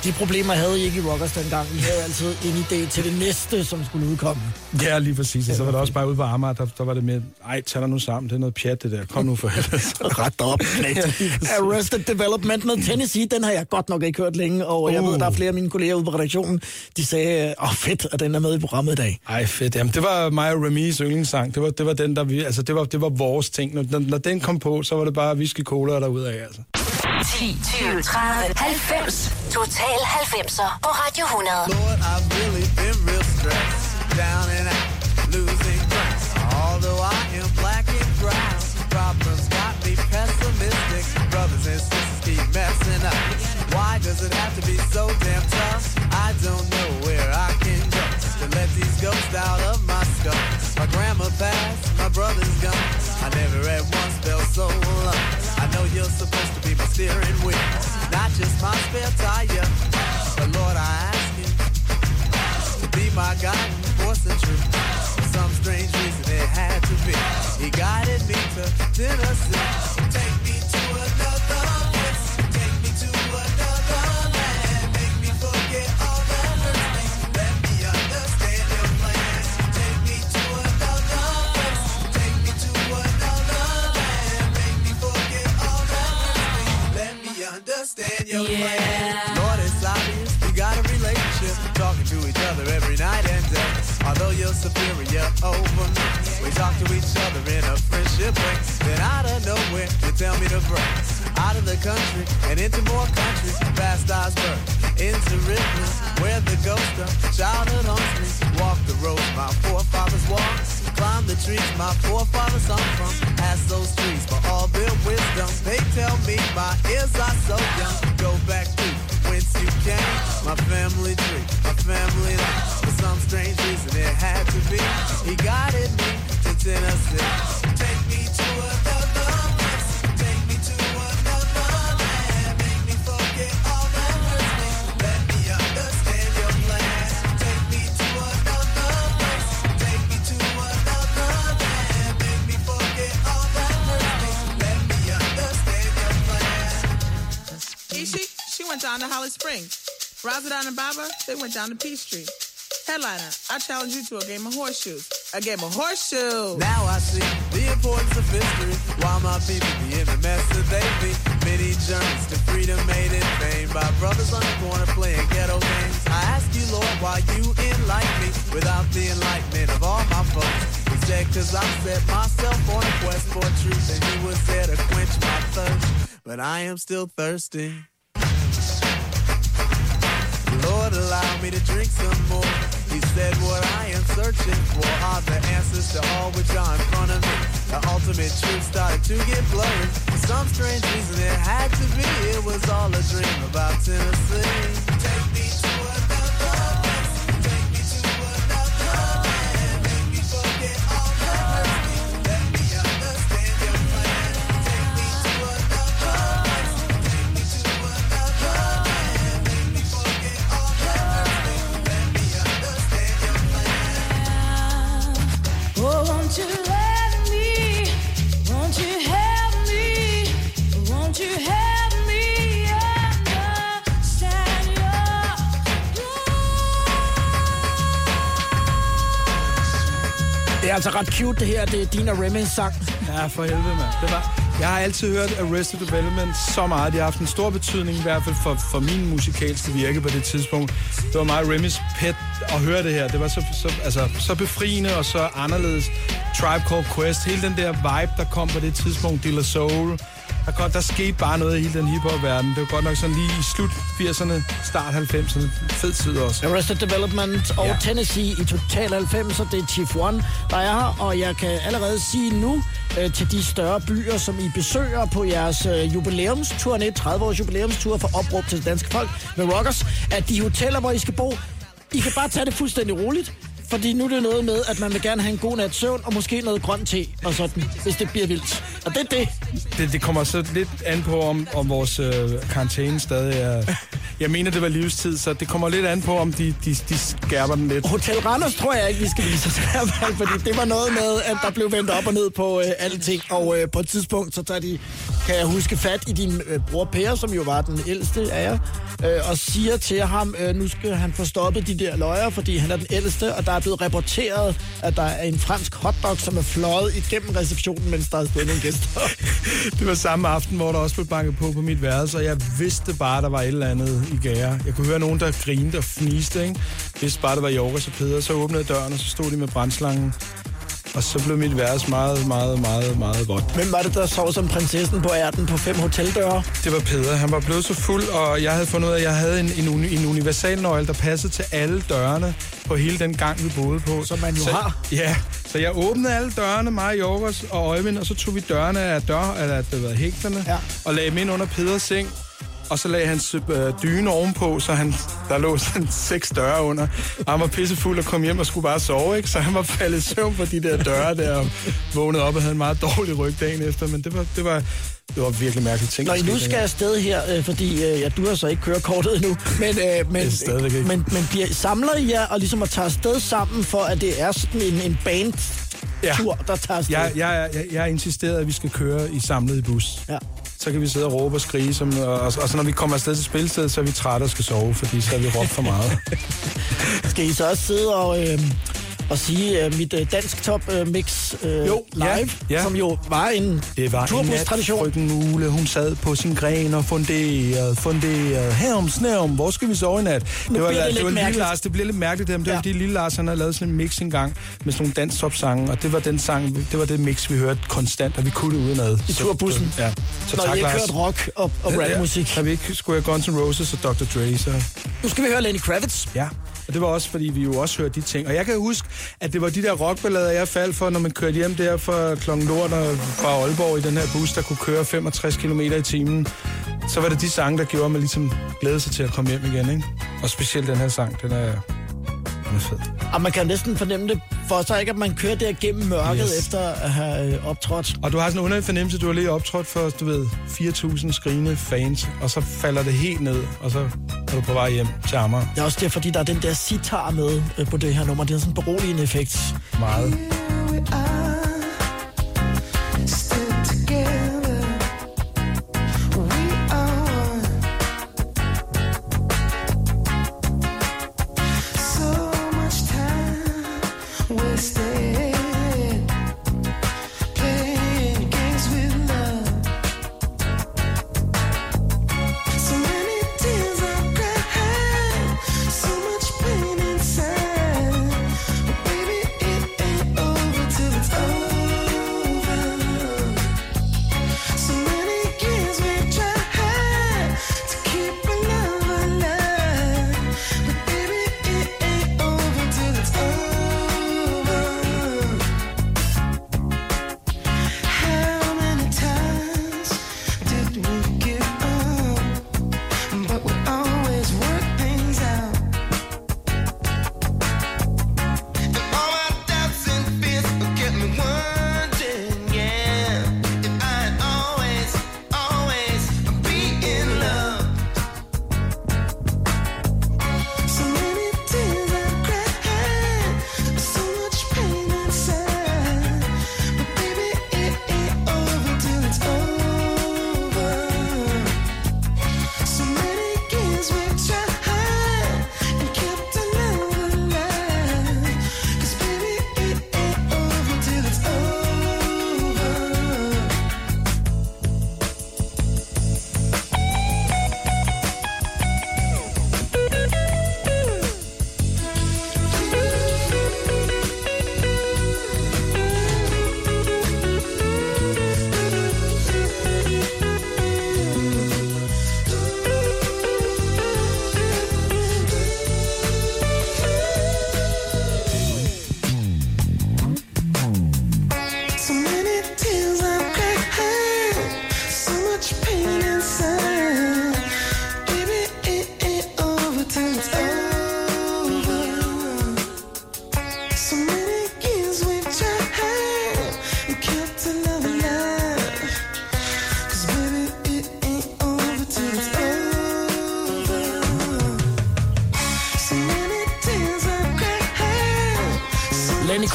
De problemer havde I ikke i Rockers dengang. Vi havde altid en idé til det næste, som skulle udkomme. Ja, lige præcis. Og så var det også bare ude på Amager, der, der var det med, ej, tag dig nu sammen, det er noget pjat det der. Kom nu for helvede. Ret dig op, Arrested Development med Tennessee, den har jeg godt nok ikke hørt længe, og jeg Uh. ved, der er flere af mine kolleger ude på redaktionen, de sagde, åh oh, fedt, at den er med i programmet i dag. Ej, fedt. Jamen, det var mig og Remis yndlingssang. Det var, det var den, der vi, altså, det var, det var vores ting. Når, når, den kom på, så var det bare whisky cola derudad, altså. 10, 20, 30, 90. Total 90'er på Radio 100. Lord, I've really been real stressed. Down and out, losing ground. Although I am black and brown, problems got me pessimistic. Brothers and sisters keep messing up. Why does it have to be so damn tough? I don't know where I can to let these ghosts out of my skull. My grandma passed, my brother's gone. I never at once felt so alone. I know you're supposed to be my steering wheel, not just my spare tire. But Lord, I ask you to be my guiding force and truth. For some strange reason it had to be. He guided me to Tennessee. Take your plan. Lord, it's obvious we got a relationship. Talking to each other every night and day. Although you're superior over me, we talk to each other in a friendship way. Then out of nowhere, you tell me to break. Out of the country and into more countries. Past Osborne, into rivers, where the ghost of childhood haunts me. Walk the road my forefathers walked. Climb the trees my forefathers hung from. Ask those trees for all their wisdom. They tell me my ears are so young. Go back to whence you came. My family tree, my family line. For some strange reason it had to be. He guided me to Tennessee. Take me to another She went down to Holly Springs. Razadon and Baba, they went down to Peachtree. Headliner, I challenge you to a game of horseshoes. A game of horseshoes. Now I see the importance of history. Why my people be in the mess that they be. Many journeys to freedom made in vain by brothers on the corner playing ghetto games. I ask you, Lord, why you enlighten me without the enlightenment of all my folks. Said, cause I set myself on a quest for truth and he was there to quench my thirst. But I am still thirsty. Allow me to drink some more. He said, What I am searching for are the answers to all which are in front of me. The ultimate truth started to get blurry. For some strange reason, it had to be. It was all a dream about Tennessee. Take me to another altså ret cute, det her. Det er Dina Remens sang. Ja, for helvede, mand. Det var, jeg har altid hørt Arrested Development så meget. Det har haft en stor betydning, i hvert fald for, for min musikalske virke på det tidspunkt. Det var meget Remy's pet at høre det her. Det var så, så, altså, så befriende og så anderledes. Tribe Called Quest, hele den der vibe, der kom på det tidspunkt, De La Soul, der, godt, der skete bare noget i hele den hiphop-verden. Det var godt nok sådan lige i slut 80'erne, start 90'erne. Fed tid også. Arrested Development og ja. Tennessee i Total 90, og det er Chief One, der er her, og jeg kan allerede sige nu øh, til de større byer, som I besøger på jeres øh, jubilæumsturné, 30-års jubilæumstur for opråb til det danske folk med Rockers, at de hoteller, hvor I skal bo, I kan bare tage det fuldstændig roligt. Fordi nu er det noget med, at man vil gerne have en god nat søvn, og måske noget grøn te og sådan, hvis det bliver vildt. Og det er det. Det, det kommer så lidt an på, om, om vores øh, karantæne stadig er... Jeg mener, det var livstid, så det kommer lidt an på, om de, de, de skærper den lidt. Hotel Randers tror jeg ikke, vi skal vise os i hvert fald, fordi det var noget med, at der blev vendt op og ned på øh, alle ting. Og øh, på et tidspunkt, så tager de, kan jeg huske, fat i din øh, bror Per, som jo var den ældste af jer, øh, og siger til ham, øh, nu skal han få stoppet de der løjer, fordi han er den ældste, og der er blevet rapporteret, at der er en fransk hotdog, som er fløjet igennem receptionen, mens der er stået nogle gæster. Det var samme aften, hvor der også blev banket på på mit værelse, og jeg vidste bare, der var et eller andet i gære. Jeg kunne høre nogen, der grinede og fniste, ikke? Jeg vidste bare, det var Joris og Peder. Så åbnede jeg døren, og så stod de med brændslangen. Og så blev mit værelse meget, meget, meget, meget vådt. Hvem var det, der sov som prinsessen på ærten på fem hoteldøre? Det var Peder. Han var blevet så fuld, og jeg havde fundet ud af, at jeg havde en, en, uni, en universal nøgle, der passede til alle dørene på hele den gang, vi boede på. Som man jo så, har. Ja, så jeg åbnede alle dørene, mig, Jorgos og Øjvind, og så tog vi dørene af, dør, eller, det var hægterne, ja. og lagde dem ind under Peders seng. Og så lagde hans øh, dyne ovenpå, så han, der lå sådan seks døre under. Og han var pissefuld og kom hjem og skulle bare sove, ikke? Så han var faldet i søvn på de der døre der, og vågnede op og havde en meget dårlig ryg dagen efter. Men det var, det var, det var virkelig mærkeligt ting. Når I nu skal afsted her, øh, fordi øh, ja, du har så ikke kørekortet endnu, men, øh, men, ikke. men, men bliver, samler I jer og ligesom at tage afsted sammen, for at det er sådan en, en band Ja. tur, der tager afsted? Jeg, jeg, jeg, jeg har insisteret, at vi skal køre i samlet bus. Ja. Så kan vi sidde og råbe og skrige, som, og, og, og så når vi kommer afsted til spilstedet, så er vi trætte og skal sove, fordi så har vi råbt for meget. Skal I så også sidde og, øh, og sige øh, mit øh, dansk top øh, mix øh, Jo, live, ja, ja. som jo var en Det var en turbus-tradition? frøken Mule, hun sad på sin gren og funderede, funderede. Herom, snævom, hvor skal vi sove i nat? Nu det var, det det lidt var lille. Lars, det bliver lidt mærkeligt, det, det var Ja. fordi lille Lars, han havde lavet sådan en mix engang med sådan nogle danstop-sange, og det var den sang, det var det mix, vi hørte konstant, og vi kunne det udenad. I Så- turbussen? Ja. Så Når tak, I ikke Lars. rock og, og rapmusik. Har vi ikke skulle have Guns N' Roses og Dr. Dre, så... Nu skal vi høre Lenny Kravitz. Ja, og det var også, fordi vi jo også hørte de ting. Og jeg kan huske, at det var de der rockballader, jeg faldt for, når man kørte hjem der fra klokken lort og fra Aalborg i den her bus, der kunne køre 65 km i timen. Så var det de sange, der gjorde, at man ligesom glædede sig til at komme hjem igen, ikke? Og specielt den her sang, den er, den er fed. Og man kan næsten fornemme det for sig ikke, at man kører der gennem mørket Yes. efter at have øh, optrådt. Og du har sådan en underlig fornemmelse, du har lige optrådt for, du ved, 4.000 skrigende fans, og så falder det helt ned, og så er du på vej hjem til Amager. Det er også det, fordi der er den der sitar med øh, på det her nummer. Det er sådan en beroligende effekt. Meget.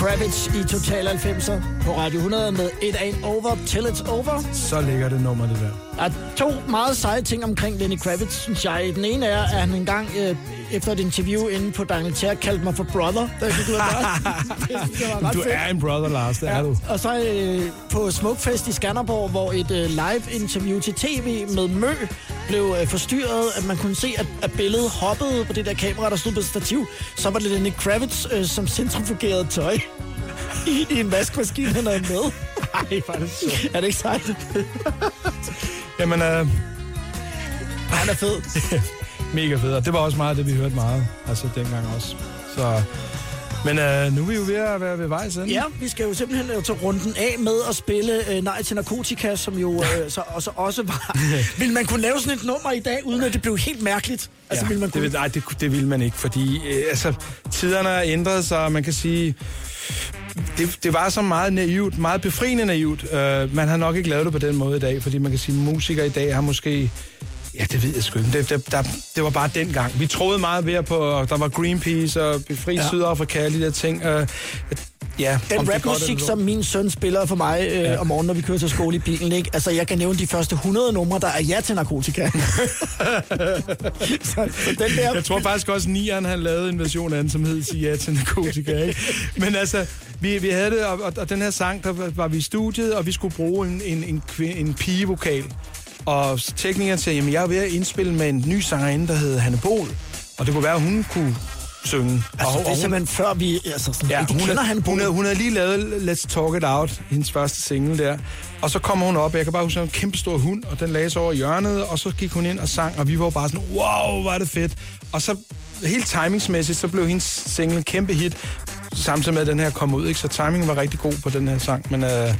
Kravitz i Total 90'er på Radio 100 med It Ain't Over Till It's Over. Så ligger det nummer, det der. Der er to meget seje ting omkring Lenny Kravitz, synes jeg. Den ene er, at han engang øh, efter et interview inde på Dangleterre kaldte mig for brother. Det var ret- det ret Du fedt. er en brother, Lars. Det er du. Og så øh, på Smukfest i Skanderborg, hvor et øh, live-interview til tv med Mø blev øh, forstyrret, at man kunne se, at, at billedet hoppede på det der kamera, der stod på stativ. Så var det Lenny Kravitz, øh, som centrifugerede tøj i, i en vaskemaskine, han havde med. Ej, faktisk. Er det ikke sejt? Jamen, øh, han er fed. Mega fed, og det var også meget det, vi hørte meget. Altså dengang også. Så, men øh, nu er vi jo ved at være ved vejs ende. Ja, vi skal jo simpelthen øh, tage runden af med at spille øh, Nej til Narkotika, som jo øh, så, og så også var... vil man kunne lave sådan et nummer i dag, uden at det blev helt mærkeligt? Altså, ja, vil man det, kunne... vil- nej, det, det vil man ikke, fordi øh, altså, tiderne har ændret sig, og man kan sige, det, det var så meget naivt, meget befriende naivt. Uh, man har nok ikke lavet det på den måde i dag, fordi man kan sige, at musikere i dag har måske... Ja, det ved jeg sgu ikke. Det, det, der, det var bare dengang. Vi troede meget mere på, der var Greenpeace og Befri Ja. Sydafrika og de der ting. Uh, ja, Den rapmusik, som min søn spiller for mig øh, ja. om morgenen, når vi kører til skole i bilen, ikke? Altså, jeg kan nævne de første 100 numre, der er ja til narkotika. så, så den der... Jeg tror faktisk også, at Nian han lavede en version af den, som hed Sig ja til narkotika. Ikke? Men altså, vi, vi havde det, og, og, og den her sang, der var, vi i studiet, og vi skulle bruge en, en, en, kvi- en pigevokal. Og teknikeren sagde, jamen jeg er ved at indspille med en ny sangerinde, der hedder Hanne Bol. Og det kunne være, at hun kunne synge. Altså, og, det er simpelthen før vi... Altså, sådan, ja, hun, kender er, han hun, er, hun havde lige lavet Let's Talk It Out, hendes første single der. Og så kommer hun op, og jeg kan bare huske, at en kæmpe stor hund, og den lagde sig over hjørnet, og så gik hun ind og sang, og vi var bare sådan, wow, er det fedt. Og så helt timingsmæssigt, så blev hendes single en kæmpe hit, samtidig med, at den her kom ud, ikke? Så timingen var rigtig god på den her sang, men øh,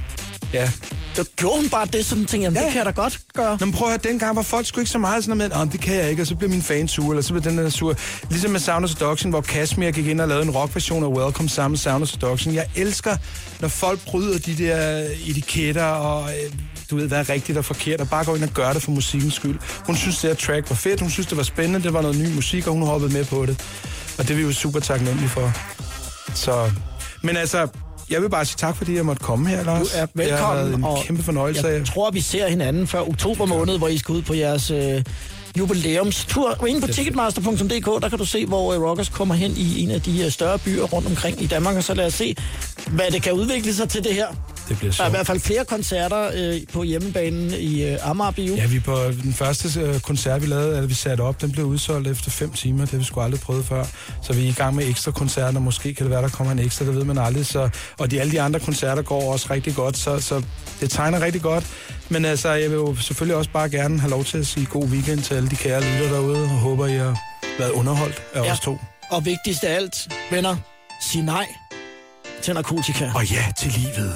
ja. Så gjorde hun bare det, som tænkte, jamen, ja. det kan jeg da godt gøre. Nå, men prøv at høre, dengang var folk sgu ikke så meget sådan noget med, det kan jeg ikke, og så blev min fan sur, eller så blev den der sur. Ligesom med Sound of Seduction, hvor Kashmir gik ind og lavede en rockversion af Welcome sammen med Sound of Seduction. Jeg elsker, når folk bryder de der etiketter, og øh, du ved, hvad er rigtigt og forkert, og bare går ind og gør det for musikkens skyld. Hun synes, det her track var fedt, hun synes, det var spændende, det var noget ny musik, og hun hoppede med på det. Og det er vi jo super taknemmelige for. Så, men altså, jeg vil bare sige tak, fordi jeg måtte komme her, Lars. Du er Det har velkommen. en kæmpe fornøjelse. Jeg tror, vi ser hinanden før oktober måned, hvor I skal ud på jeres øh, jubilæumstur. Og inde på ticketmaster.dk, der kan du se, hvor øh, Rockers kommer hen i en af de øh, større byer rundt omkring i Danmark. Og så lad os se, hvad det kan udvikle sig til det her. Det bliver Der er i sjovt. hvert fald flere koncerter øh, på hjemmebanen i øh, Amager Bio. Ja, vi på den første øh, koncert, vi lavede, eller vi satte op, den blev udsolgt efter fem timer. Det har vi sgu aldrig prøvet før. Så vi er i gang med ekstra koncerter. Måske kan det være, der kommer en ekstra, det ved man aldrig. Så, og de, alle de andre koncerter går også rigtig godt, så, så det tegner rigtig godt. Men altså, jeg vil jo selvfølgelig også bare gerne have lov til at sige god weekend til alle de kære lytter derude, og håber, I har været underholdt af Ja. os to. Og vigtigst af alt, venner, sig nej til narkotika. Og ja til livet.